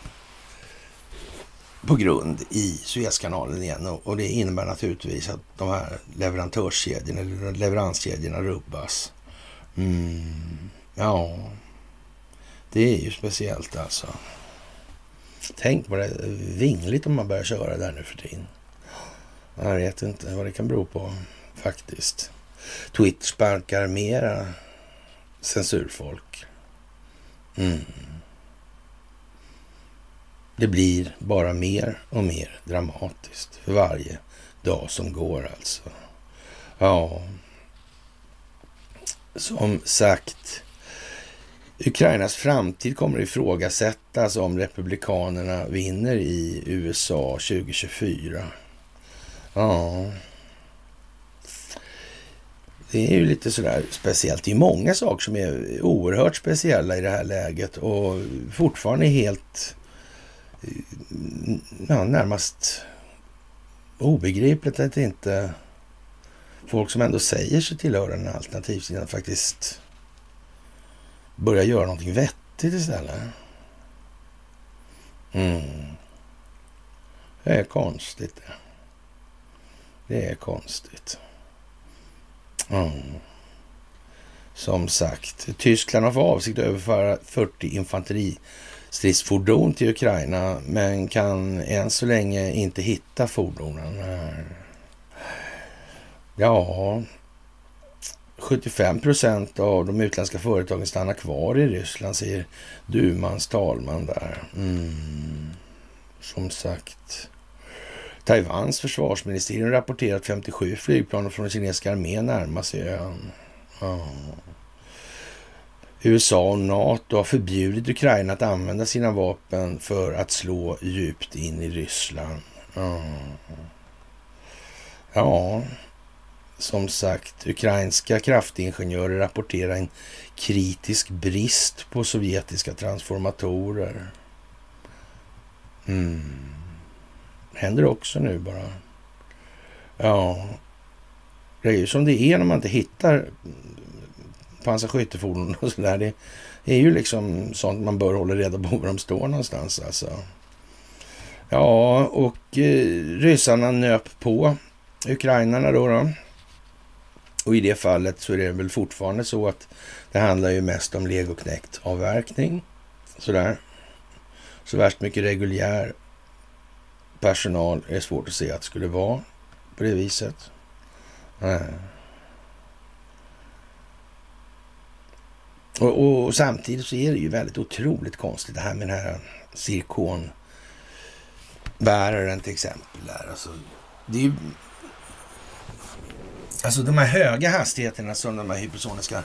på grund i Suezkanalen igen och, det innebär naturligtvis att de här leverantörskedjorna, eller leveranskedjorna rubbas. Mm, ja, det är ju speciellt alltså. Tänk vad det är vingligt om man börjar köra där nu för tiden. Jag vet inte vad det kan bero på faktiskt. Twitter sparkar mera censurfolk. Mm. Det blir bara mer och mer dramatiskt för varje dag som går alltså. Ja, som sagt, Ukrainas framtid kommer ifrågasättas om Republikanerna vinner i USA 2024. Ja, det är ju lite sådär speciellt. Det är många saker som är oerhört speciella i det här läget och fortfarande helt ja, närmast obegripligt att inte folk som ändå säger sig tillhöra den alternativsidan faktiskt börjar göra någonting vettigt istället. Mm. Det är konstigt det. Det är konstigt. Mm. Som sagt, Tyskland har för avsikt att överföra 40 infanteri stridsfordon till Ukraina men kan än så länge inte hitta fordonen. Ja, 75 procent av de utländska företagen stannar kvar i Ryssland, säger Dumans talman där. Mm. Som sagt. Taiwans försvarsministerium rapporterar att 57 flygplan från den kinesiska armén närmar sig ön. Ja. USA och NATO har förbjudit Ukraina att använda sina vapen för att slå djupt in i Ryssland. Ja, ja som sagt, ukrainska kraftingenjörer rapporterar en kritisk brist på sovjetiska transformatorer. Mm. Händer också nu bara. Ja, det är ju som det är när man inte hittar pansarskyttefordon och sådär. Det är ju liksom sånt man bör hålla reda på var de står någonstans alltså. Ja, och eh, ryssarna nöp på ukrainarna då. då. Och i det fallet så är det väl fortfarande så att det handlar ju mest om legoknäckt avverkning. Sådär. Så värst mycket reguljär personal är svårt att se att det skulle vara på det viset. Nej. Och, och, och, samtidigt så är det ju väldigt otroligt konstigt det här med den här cirkonbäraren till exempel. Där. Alltså, det är ju Alltså de här höga hastigheterna som de här hypersoniska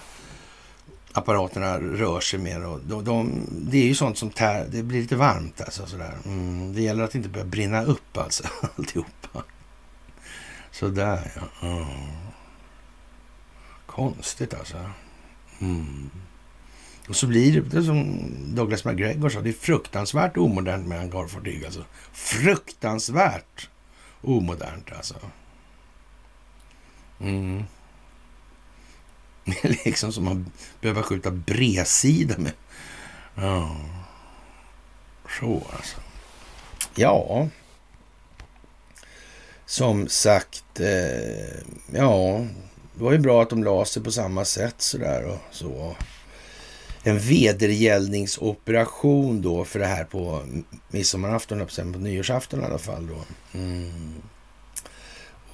apparaterna rör sig med. Och de, de, det är ju sånt som tär, det blir lite varmt alltså sådär. Mm, det gäller att inte börja brinna upp alltså alltihopa. Sådär ja. Mm. Konstigt alltså. Mm. Och så blir det, det som Douglas McGregor sa, det är fruktansvärt omodernt med hangarfartyg alltså. Fruktansvärt omodernt alltså. Mm. liksom som att behöva skjuta bredsida med. Ja, så alltså. Ja, som sagt, eh, ja, det var ju bra att de la sig på samma sätt sådär och så. En vedergällningsoperation då för det här på midsommarafton, på nyårsafton i alla fall då. Mm.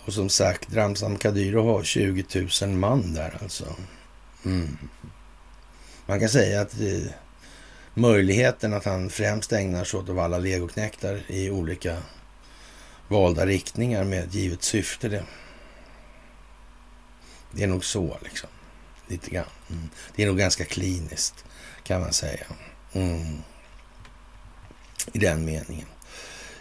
Och som sagt, Ramzan Kadyrov har 20 000 man där alltså. Mm. Man kan säga att det, möjligheten att han främst ägnar sig åt att valla legoknäktar i olika valda riktningar med ett givet syfte. Det, det är nog så liksom. Lite grann. Mm. Det är nog ganska kliniskt kan man säga. Mm. I den meningen.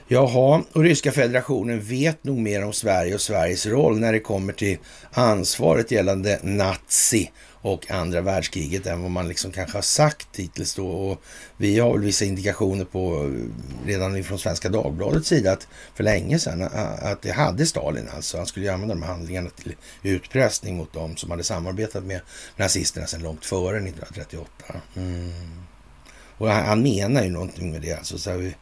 Jaha, och ryska federationen vet nog mer om Sverige och Sveriges roll när det kommer till ansvaret gällande nazi och andra världskriget än vad man liksom kanske har sagt hittills då. Och vi har väl vissa indikationer på eh, redan från Svenska Dagbladets sida att för länge sedan att det hade Stalin alltså. Han skulle använda de här handlingarna till utpressning mot dem som hade samarbetat med nazisterna sedan långt före 1938. Mm. Och han menar ju någonting med det alltså. Så vi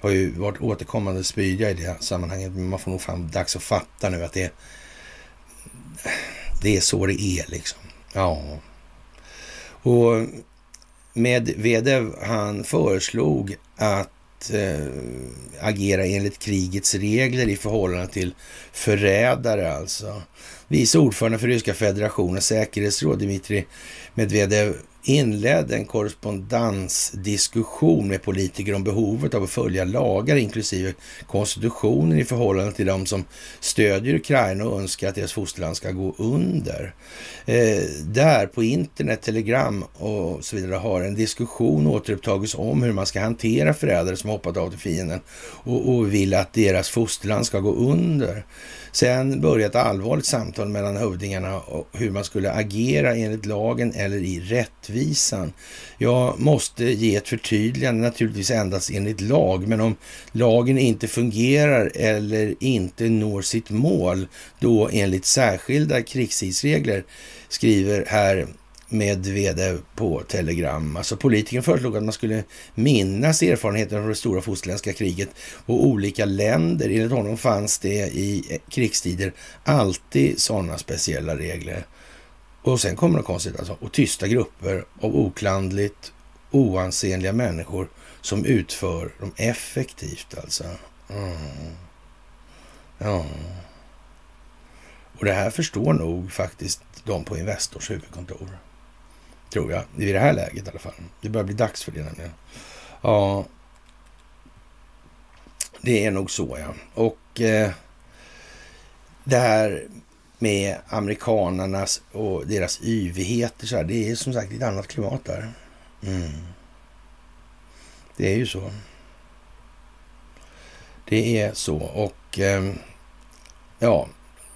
har ju varit återkommande spydiga i det sammanhanget. Men man får nog fram dags att fatta nu att det, det är så det är liksom. Ja. Och Medvedev han föreslog att eh, agera enligt krigets regler i förhållande till förrädare alltså. Vice ordförande för Ryska federationens säkerhetsråd Dmitrij Medvedev inledde en korrespondensdiskussion med politiker om behovet av att följa lagar, inklusive konstitutionen i förhållande till de som stödjer Ukraina och önskar att deras fosterland ska gå under. Eh, där på internet, telegram och så vidare har en diskussion återupptagits om hur man ska hantera förrädare som hoppat av till fienden och, och vill att deras fosterland ska gå under. Sen började ett allvarligt samtal mellan hövdingarna och hur man skulle agera enligt lagen eller i rättvisan. Jag måste ge ett förtydligande, naturligtvis endast enligt lag, men om lagen inte fungerar eller inte når sitt mål, då enligt särskilda krigstidsregler, skriver här Medvedev på Telegram. Alltså politikern föreslog att man skulle minnas erfarenheten från det stora fosterländska kriget och olika länder. Enligt honom fanns det i krigstider alltid sådana speciella regler. Och sen kommer det konstigt alltså. Och tysta grupper av oklandligt oansenliga människor som utför dem effektivt alltså. Mm. Ja. Och det här förstår nog faktiskt de på Investors huvudkontor. Tror jag, i det här läget i alla fall. Det börjar bli dags för det nämligen. Ja, det är nog så ja. Och eh, det här med amerikanarnas och deras yvigheter så här, det är som sagt ett annat klimat där. Mm. Det är ju så. Det är så och eh, ja,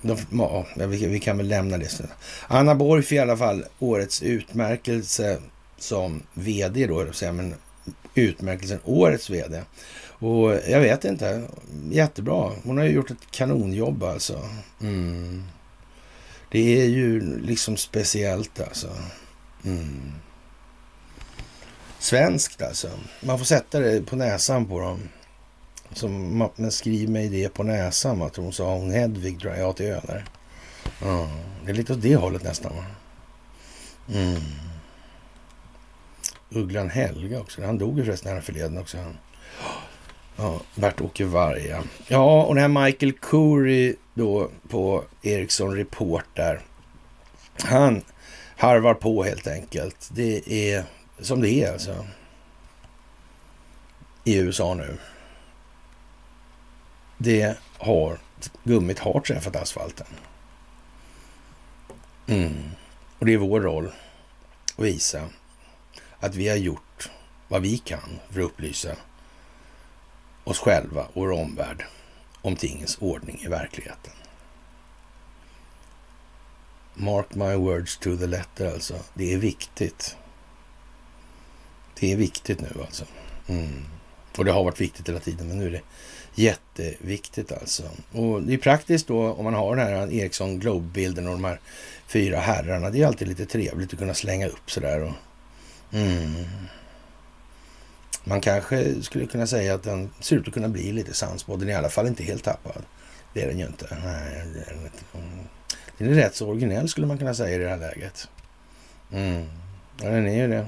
de, ja, vi, vi, kan väl lämna det. Sen. Anna Borg för i alla fall årets utmärkelse som vd då, men utmärkelsen årets vd. Och jag vet inte, jättebra. Hon har ju gjort ett kanonjobb alltså. Mm. Det är ju liksom speciellt alltså. Mm. Svenskt alltså. Man får sätta det på näsan på dem. Som, men skriver mig det på näsan, va? Hon sa hon Hedvig, drar jag, till öner. Mm. Det är lite åt det hållet nästan, va? Mm. Ugglan Helga också. Han dog ju förresten här förleden också. Ja, Bert-Åke Varg. Ja, och den här Michael Curry då på Ericsson Report där. Han harvar på helt enkelt. Det är som det är alltså. I USA nu det har, gummit har träffat asfalten. Mm. Och det är vår roll att visa att vi har gjort vad vi kan för att upplysa oss själva och vår omvärld om tingens ordning i verkligheten. Mark my words to the letter alltså. Det är viktigt. Det är viktigt nu alltså. Mm. Och det har varit viktigt hela tiden, men nu är det Jätteviktigt alltså. Och det är praktiskt då om man har den här Ericsson Globe-bilden och de här fyra herrarna. Det är alltid lite trevligt att kunna slänga upp sådär. Och, mm. Man kanske skulle kunna säga att den ser ut att kunna bli lite sannspådd. Den är i alla fall inte helt tappad. Det är den ju inte. Nej, det är den inte. Mm. Den är rätt så originell skulle man kunna säga i det här läget. Mm. Ja, den är ju det.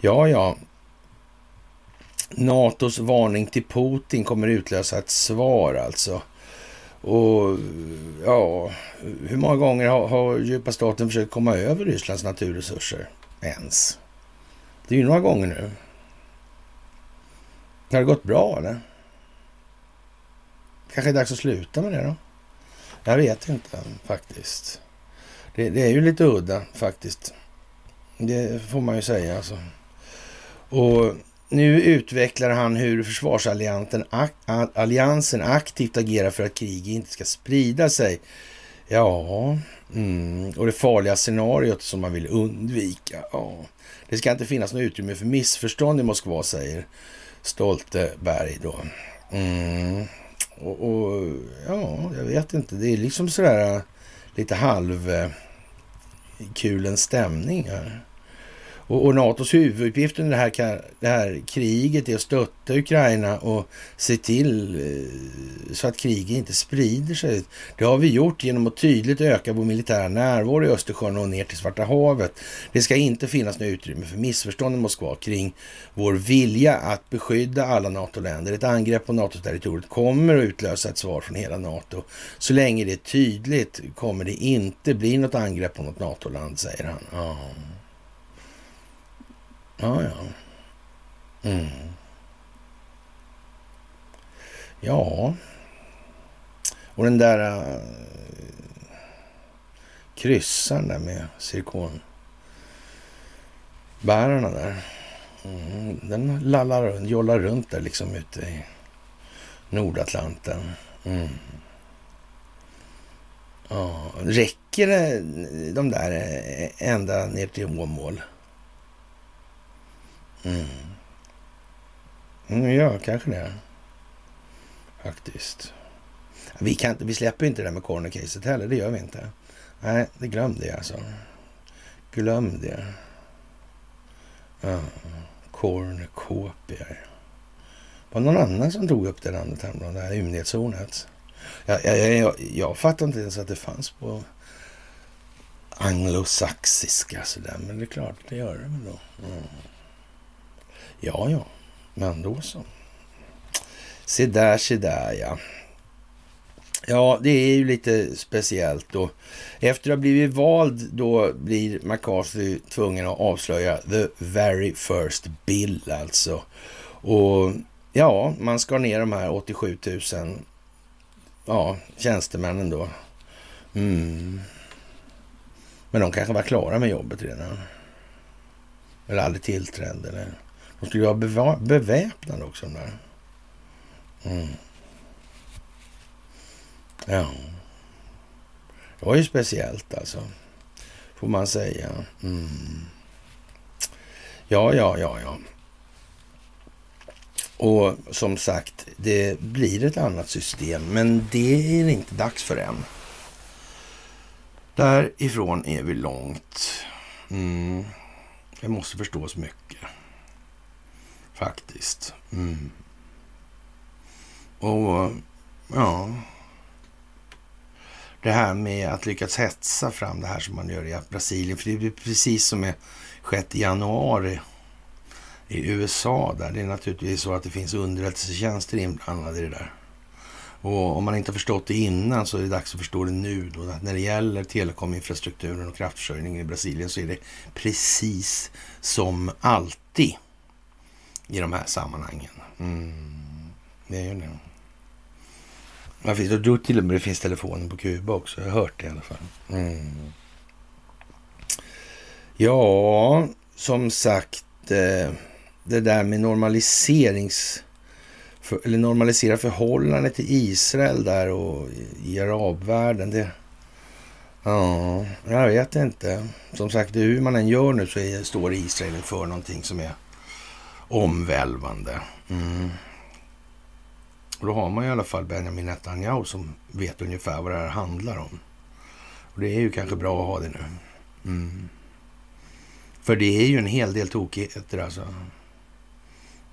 Ja, ja. NATOs varning till Putin kommer utlösa ett svar alltså. Och ja, hur många gånger har, har djupa staten försökt komma över Rysslands naturresurser ens? Det är ju några gånger nu. Har det gått bra eller? Kanske är det dags att sluta med det då? Jag vet inte faktiskt. Det, det är ju lite udda faktiskt. Det får man ju säga alltså. Och nu utvecklar han hur försvarsalliansen aktivt agerar för att kriget inte ska sprida sig. Ja, mm, och det farliga scenariot som man vill undvika. Ja, det ska inte finnas något utrymme för missförstånd i Moskva, säger Stolteberg då. Mm. Och, och, ja, jag vet inte. Det är liksom sådär äh, lite halvkulen äh, stämning här. Och, och NATOs huvuduppgift under det här, det här kriget är att stötta Ukraina och se till eh, så att kriget inte sprider sig. Det har vi gjort genom att tydligt öka vår militära närvaro i Östersjön och ner till Svarta havet. Det ska inte finnas något utrymme för missförstånd i Moskva kring vår vilja att beskydda alla NATO-länder. Ett angrepp på NATO-territoriet kommer att utlösa ett svar från hela NATO. Så länge det är tydligt kommer det inte bli något angrepp på något NATO-land, säger han. Oh. Ja, ja. Mm. Ja. Och den där uh, kryssaren där med cirkonbärarna där. Mm, den lallar runt, jollar runt där liksom ute i Nordatlanten. Mm. Ja, räcker det de där äh, ända ner till Åmål? Mm. Mm, ja, kanske det. Faktiskt. Vi, kan inte, vi släpper inte det där med corner-caset heller, det gör vi inte. Nej, det glöm alltså. det alltså. Glöm det. Ja, cornucopia. Var någon annan som tog upp det namnet häromdagen. det här ymnighetshornet? Jag, jag, jag, jag fattar inte ens att det fanns på anglosaxiska sådär, men det är klart, det gör det väl då. Mm. Ja, ja, men då så. Se där, se där ja. Ja, det är ju lite speciellt och Efter att ha blivit vald då blir McCarthy tvungen att avslöja the very first bill alltså. Och ja, man skar ner de här 87 000 ja, tjänstemännen då. Mm. Men de kanske var klara med jobbet redan. Eller aldrig tillträdde. Eller de skulle ju vara beväpnade också. Där. Mm. Ja. Det var ju speciellt alltså. Får man säga. Mm. Ja, ja, ja, ja. Och som sagt, det blir ett annat system, men det är inte dags för än. Därifrån är vi långt. Mm. Det måste förstås mycket. Faktiskt. Mm. Och ja, det här med att lyckas hetsa fram det här som man gör i Brasilien. För det är precis som är skett i januari i USA där. Det är naturligtvis så att det finns underrättelsetjänster inblandade i det där. Och om man inte har förstått det innan så är det dags att förstå det nu. Då. Att när det gäller telekominfrastrukturen och kraftförsörjningen i Brasilien så är det precis som alltid i de här sammanhangen. Mm, det är ju det. Man finns, då till och med det finns telefonen på Kuba också. Jag har hört det i alla fall. Mm. Ja, som sagt, eh, det där med normaliserings... eller normalisera förhållandet till Israel där och i arabvärlden. Det, ja, jag vet inte. Som sagt, hur man än gör nu så är, står Israel för någonting som är omvälvande. Mm. Och då har man i alla fall Benjamin Netanyahu som vet ungefär vad det här handlar om. Och det är ju kanske bra att ha det nu. Mm. För det är ju en hel del tokigheter alltså.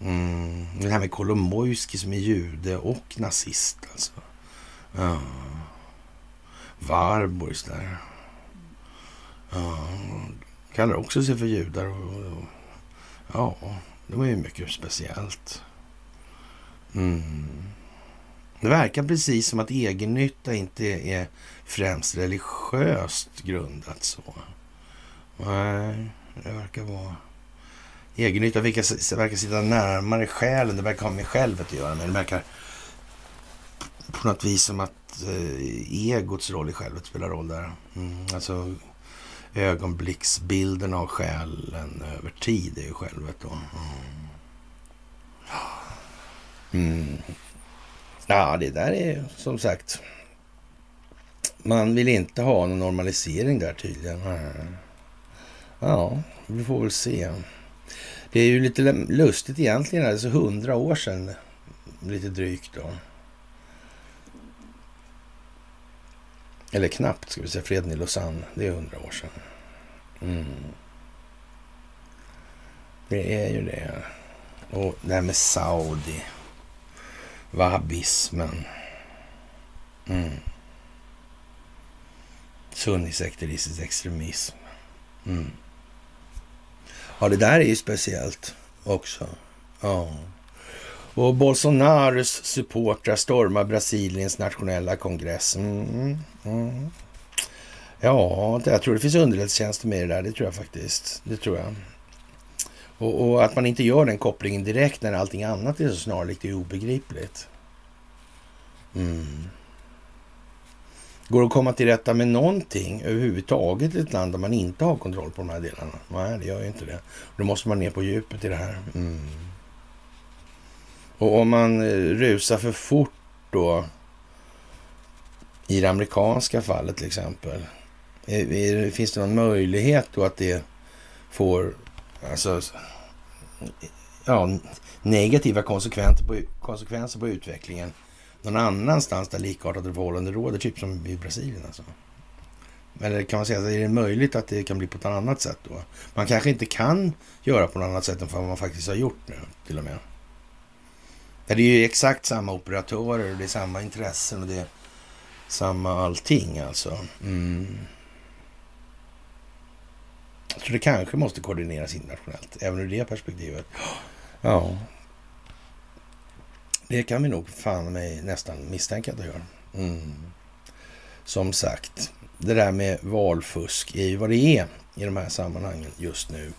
Mm. Det här med Kolomojski som är jude och nazist alltså. Ja. Warburgs där. Ja. Kallar också sig för judar. Och, och, ja, det var ju mycket speciellt. Mm. Det verkar precis som att egennytta inte är främst religiöst grundat så. Nej, det verkar vara... Egennytta verkar, verkar sitta närmare själen. Det verkar ha med självet att göra. Men det verkar på något vis som att eh, egots roll i självet spelar roll där. Mm, alltså ögonblicksbilden av själen över tid är ju självet då. Mm. Mm. Ja, det där är som sagt. Man vill inte ha någon normalisering där tydligen. Ja, vi får väl se. Det är ju lite lustigt egentligen. Alltså hundra år sedan, lite drygt då. Eller knappt ska vi säga. Freden i Lausanne, det är hundra år sedan. Mm. Det är ju det. Och det här med Saudi. Wahhabismen. Mm. Sunnisekteristisk extremism. Mm. Ja, det där är ju speciellt också. Ja. Och Bolsonaros supportrar stormar Brasiliens nationella kongress. Mm, mm. Ja, jag tror det finns underrättelsetjänster med det där. Det tror jag faktiskt. Det tror jag. Och, och, att man inte gör den kopplingen direkt när allting annat är så snarlikt är obegripligt. Mm. Går det att komma till rätta med någonting överhuvudtaget i ett land där man inte har kontroll på de här delarna? Nej, det gör ju inte det. Då måste man ner på djupet i det här. Mm. Och om man eh, rusar för fort då i det amerikanska fallet till exempel. Är, är, finns det någon möjlighet då att det får alltså, ja, negativa konsekvenser på, konsekvenser på utvecklingen någon annanstans där likartade förhållanden råder, typ som i Brasilien alltså. Eller kan man säga, är det möjligt att det kan bli på ett annat sätt då? Man kanske inte kan göra på något annat sätt än vad man faktiskt har gjort nu, till och med. Det är ju exakt samma operatörer och det är samma intressen och det är samma allting alltså. Mm. Så det kanske måste koordineras internationellt, även ur det perspektivet. Ja, det kan vi nog fan mig nästan misstänka att det gör. Mm. Som sagt, det där med valfusk är ju vad det är i de här sammanhangen just nu.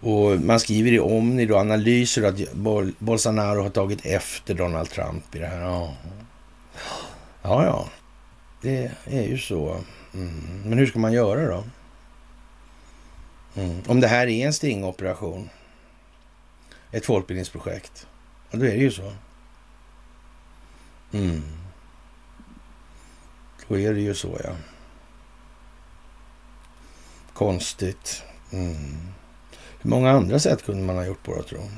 Och man skriver i Omni då analyser att Bolsonaro har tagit efter Donald Trump i det här. Ja, ja, ja det är ju så. Mm. Men hur ska man göra då? Mm. Om det här är en stingoperation, ett folkbildningsprojekt, ja, då är det ju så. Mm. Då är det ju så, ja. Konstigt. Mm. Hur många andra sätt kunde man ha gjort på det, tror jag?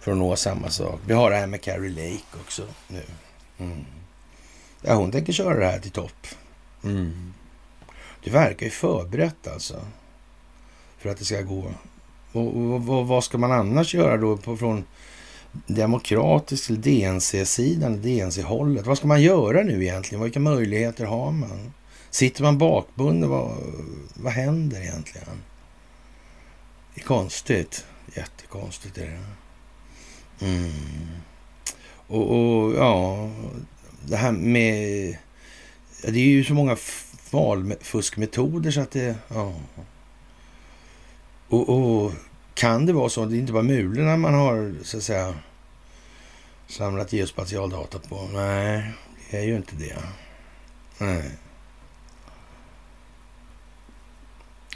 För att nå samma sak. Vi har det här med Carrie Lake också nu. Mm. Ja, hon tänker köra det här till topp. Mm. Det verkar ju förberett alltså. För att det ska gå. Och, och, och vad ska man annars göra då på, från demokratisk till DNC-sidan, DNC-hållet. Vad ska man göra nu egentligen? Vilka möjligheter har man? Sitter man bakbunden? Vad, vad händer egentligen? Det är konstigt. Jättekonstigt är det. Mm. Och, och, ja, det här med... Det är ju så många valfuskmetoder så att det... Ja. Och, och kan det vara så Det är inte bara mulorna man har så att säga samlat geospatialdata på? Nej, det är ju inte det. Nej.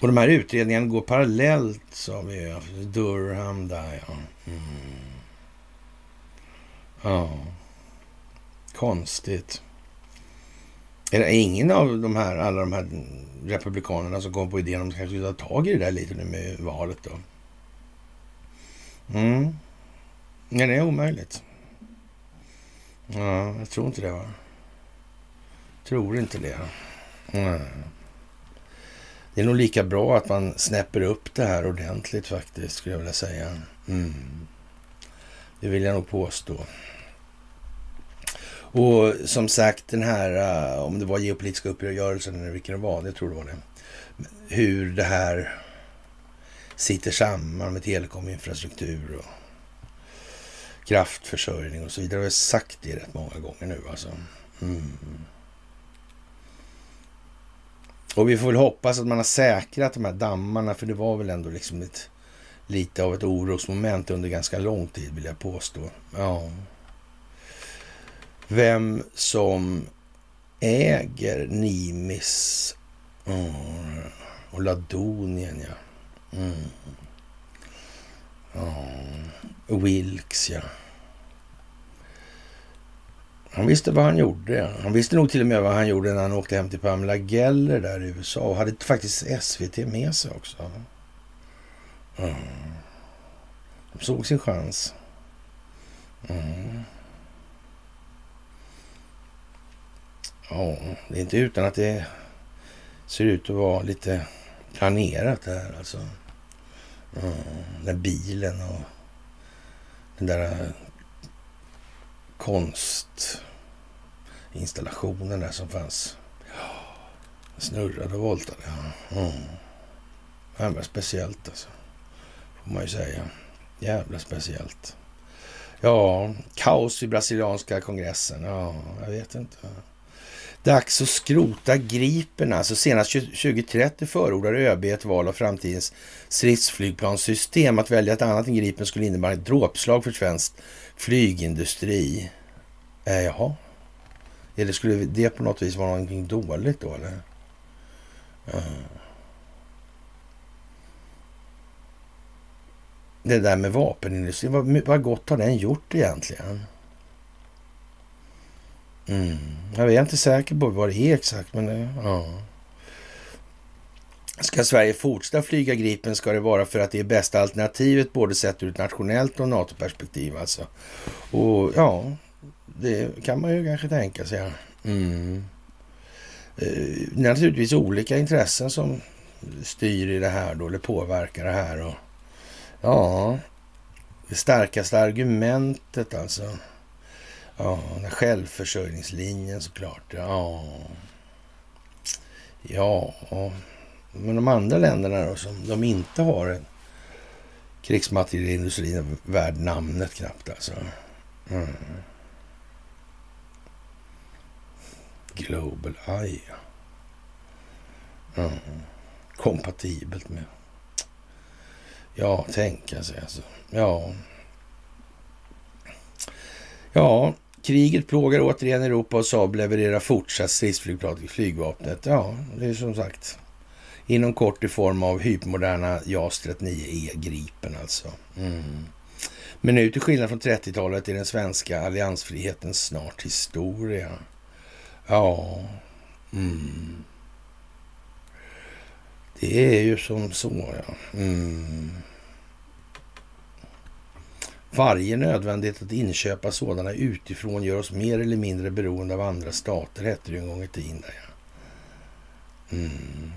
Och de här utredningarna går parallellt, sa vi ju. Durham där, ja. Mm. Ja. Konstigt. Är det ingen av de här, alla de här republikanerna som kom på idén om att kanske ta tag i det där lite nu med valet då? Mm. Ja, det är omöjligt. Ja, jag tror inte det. va. Tror inte det. Nej. Det är nog lika bra att man snäpper upp det här ordentligt faktiskt, skulle jag vilja säga. Mm. Det vill jag nog påstå. Och som sagt den här, eh, om det var geopolitiska uppgörelsen eller vilken det var, det tror det var det. Hur det här sitter samman med telekominfrastruktur och kraftförsörjning och så vidare. Jag har sagt det rätt många gånger nu alltså. Mm. Och vi får väl hoppas att man har säkrat de här dammarna, för det var väl ändå liksom ett, lite av ett orosmoment under ganska lång tid vill jag påstå. Ja. Vem som äger Nimis mm, och Ladonien, ja. Mm. Oh, Wilkes, ja. Han visste vad han gjorde. Han visste nog till och med vad han gjorde när han åkte hem till Pamela Geller där i USA och hade faktiskt SVT med sig också. Mm. De såg sin chans. Mm. Ja, det är inte utan att det ser ut att vara lite planerat det här alltså. Ja, Den bilen och den där konstinstallationen där som fanns. Snurrade och voltade. Mm. Jävla speciellt alltså. Får man ju säga. Jävla speciellt. Ja, kaos i brasilianska kongressen. Ja, jag vet inte. Dags att skrota Gripen. Alltså senast 2030 förordar ÖB ett val av framtidens stridsflygplanssystem. Att välja ett annat än Gripen skulle innebära ett dråpslag för svensk flygindustri. Eh, jaha. Eller skulle det på något vis vara någonting dåligt då eller? Uh. Det där med vapenindustrin, vad, vad gott har den gjort egentligen? Mm. Jag är inte säker på vad det är exakt, men det, ja. Ska Sverige fortsätta flyga Gripen ska det vara för att det är bästa alternativet både sett ur ett nationellt och NATO-perspektiv alltså. Och ja, det kan man ju kanske tänka sig. Mm. Eh, det är naturligtvis olika intressen som styr i det här då, eller påverkar det här. Och, ja, det starkaste argumentet alltså. Ja, självförsörjningslinjen såklart. Ja, ja. Men de andra länderna då, som de inte har en krigsmaterielindustri värd namnet knappt alltså. Mm. Global Eye. Mm. Kompatibelt med. Ja, tänka sig alltså. Ja. Ja, kriget plågar återigen Europa och Saab levererar fortsatt stridsflygplan till flygvapnet. Ja, det är som sagt inom kort i form av hypermoderna JAS 39E Gripen alltså. Mm. Men nu till skillnad från 30-talet är den svenska alliansfriheten snart historia. Ja. Mm. Det är ju som så, ja. Mm. Varje nödvändighet att inköpa sådana utifrån gör oss mer eller mindre beroende av andra stater, hette det en gång i tiden. Där, ja. Mm.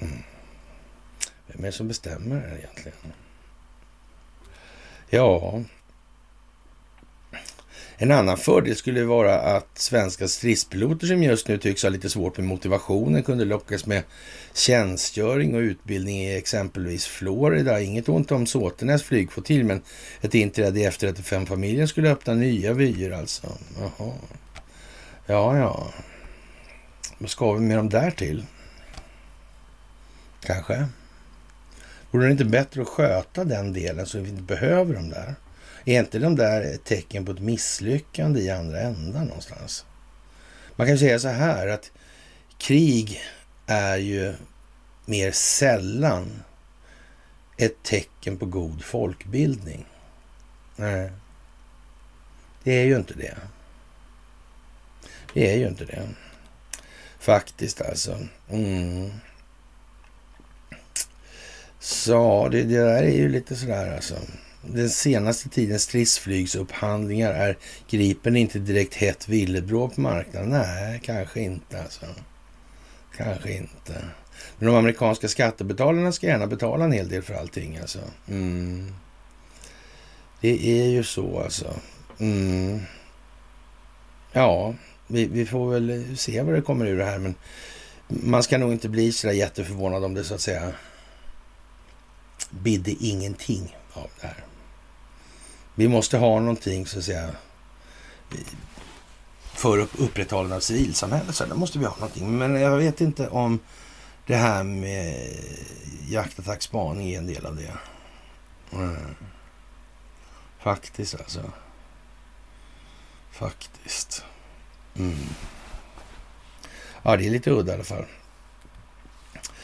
Mm. Vem är det som bestämmer egentligen? Ja, en annan fördel skulle vara att svenska stridspiloter som just nu tycks ha lite svårt med motivationen kunde lockas med tjänstgöring och utbildning i exempelvis Florida. Inget ont om Såtenäs flygflottilj, men ett inträde i F35-familjen skulle öppna nya vyer alltså. Jaha. Ja, ja. Vad ska vi med dem där till? Kanske. Vore det inte bättre att sköta den delen så vi inte behöver dem där? Är inte de där tecken på ett misslyckande i andra änden någonstans? Man kan säga så här att krig är ju mer sällan ett tecken på god folkbildning. Nej, det är ju inte det. Det är ju inte det. Faktiskt alltså. Mm. Så det, det där är ju lite sådär alltså den senaste tidens stridsflygsupphandlingar är Gripen inte direkt hett villebråd på marknaden? Nej, kanske inte alltså. kanske inte. Men de amerikanska skattebetalarna ska gärna betala en hel del för allting alltså. Mm. Det är ju så alltså. Mm. Ja, vi, vi, får väl se vad det kommer ur det här. Men man ska nog inte bli så där jätteförvånad om det så att säga bidde ingenting av det här. Vi måste ha någonting så att säga för upprätthållande av civilsamhället. Så där måste vi ha någonting. Men jag vet inte om det här med jaktattackspaning är en del av det. Mm. Faktiskt alltså. Faktiskt. Mm. Ja, det är lite udda i alla fall.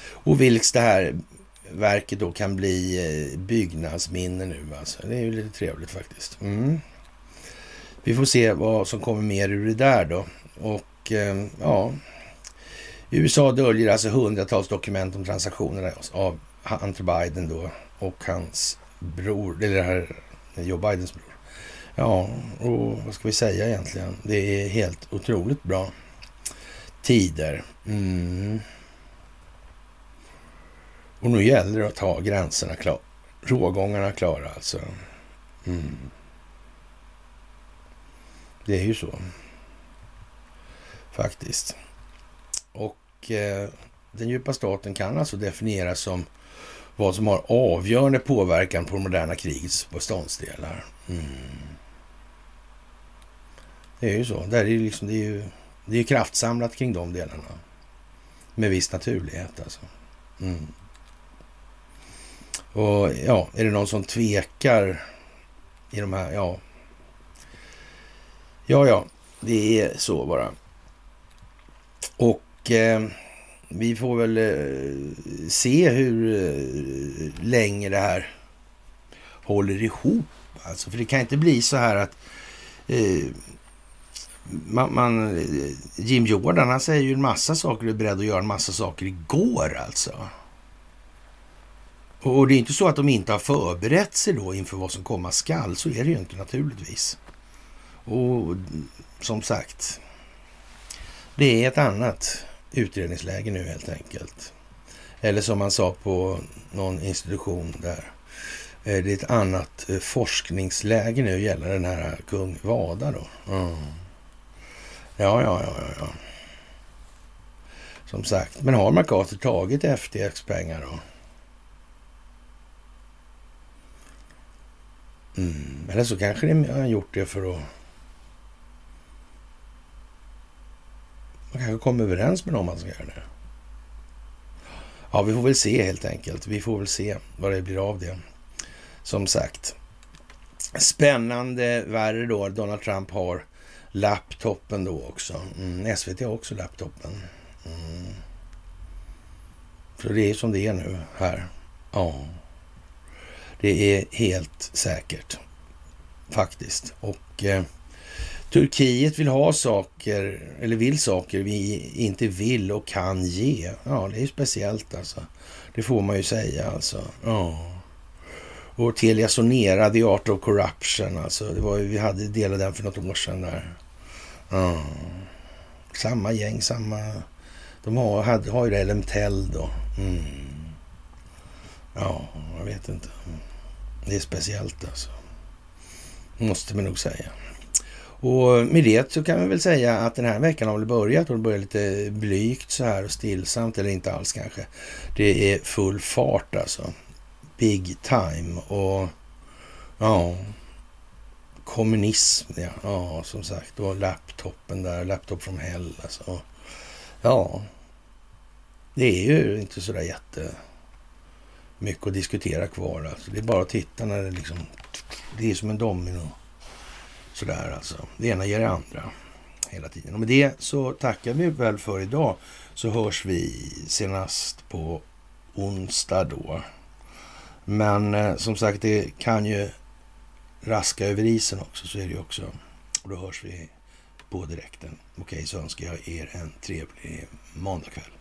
Och vilks det här verket då kan bli eh, byggnadsminne nu alltså. Det är ju lite trevligt faktiskt. Mm. Vi får se vad som kommer mer ur det där då. Och eh, ja, USA döljer alltså hundratals dokument om transaktionerna av Hunter Biden då och hans bror, eller det här Joe Bidens bror. Ja, och vad ska vi säga egentligen? Det är helt otroligt bra tider. Mm. Och nu gäller det att ha gränserna klara, rågångarna klara alltså. Mm. Det är ju så. Faktiskt. Och eh, den djupa staten kan alltså definieras som vad som har avgörande påverkan på det moderna krigets beståndsdelar. Mm. Det är ju så. Där är ju liksom, det, är ju, det är kraftsamlat kring de delarna. Med viss naturlighet alltså. Mm. Och ja, är det någon som tvekar i de här, ja. Ja, ja, det är så bara. Och eh, vi får väl eh, se hur eh, länge det här håller ihop. Alltså, för det kan inte bli så här att eh, man, man, eh, Jim Jordan han säger ju en massa saker och är beredd att göra en massa saker igår alltså. Och det är inte så att de inte har förberett sig då inför vad som komma skall. Så är det ju inte naturligtvis. Och som sagt, det är ett annat utredningsläge nu helt enkelt. Eller som man sa på någon institution där. Eh, det är ett annat eh, forskningsläge nu gäller den här kung Vada då. Mm. Ja, ja, ja, ja, ja. Som sagt, men har MacArthur tagit FTX-pengar då? Mm. Eller så kanske de har gjort det för att Man kanske kommer överens med dem att ska göra det. Ja, vi får väl se helt enkelt. Vi får väl se vad det blir av det. Som sagt, spännande värre då. Donald Trump har laptopen då också. Mm, SVT har också laptopen. Mm. Så det är som det är nu här. Ja. Det är helt säkert faktiskt. Och eh, Turkiet vill ha saker, eller vill saker vi inte vill och kan ge. Ja, det är speciellt alltså. Det får man ju säga alltså. Ja. Och Telia Sonera, The Art of Corruption alltså. Det var ju, vi hade del av den för något år sedan där. Ja. Samma gäng, samma... De har, hade, har ju det Elemtel då. Mm. Ja, jag vet inte. Det är speciellt alltså. Måste man nog säga. Och med det så kan vi väl säga att den här veckan har väl börjat och det börjar lite blygt så här och stillsamt, eller inte alls kanske. Det är full fart alltså. Big time och ja, kommunism, ja, ja som sagt. Och laptopen där, laptop från hell alltså. Ja, det är ju inte sådär jätte mycket att diskutera kvar. Alltså. Det är bara att titta när det liksom, det är som en domino Sådär alltså. Det ena ger det andra hela tiden. Och med det så tackar vi väl för idag. Så hörs vi senast på onsdag då. Men eh, som sagt, det kan ju raska över isen också. Så är det ju också. Och då hörs vi på direkten. Okej, så önskar jag er en trevlig måndagkväll.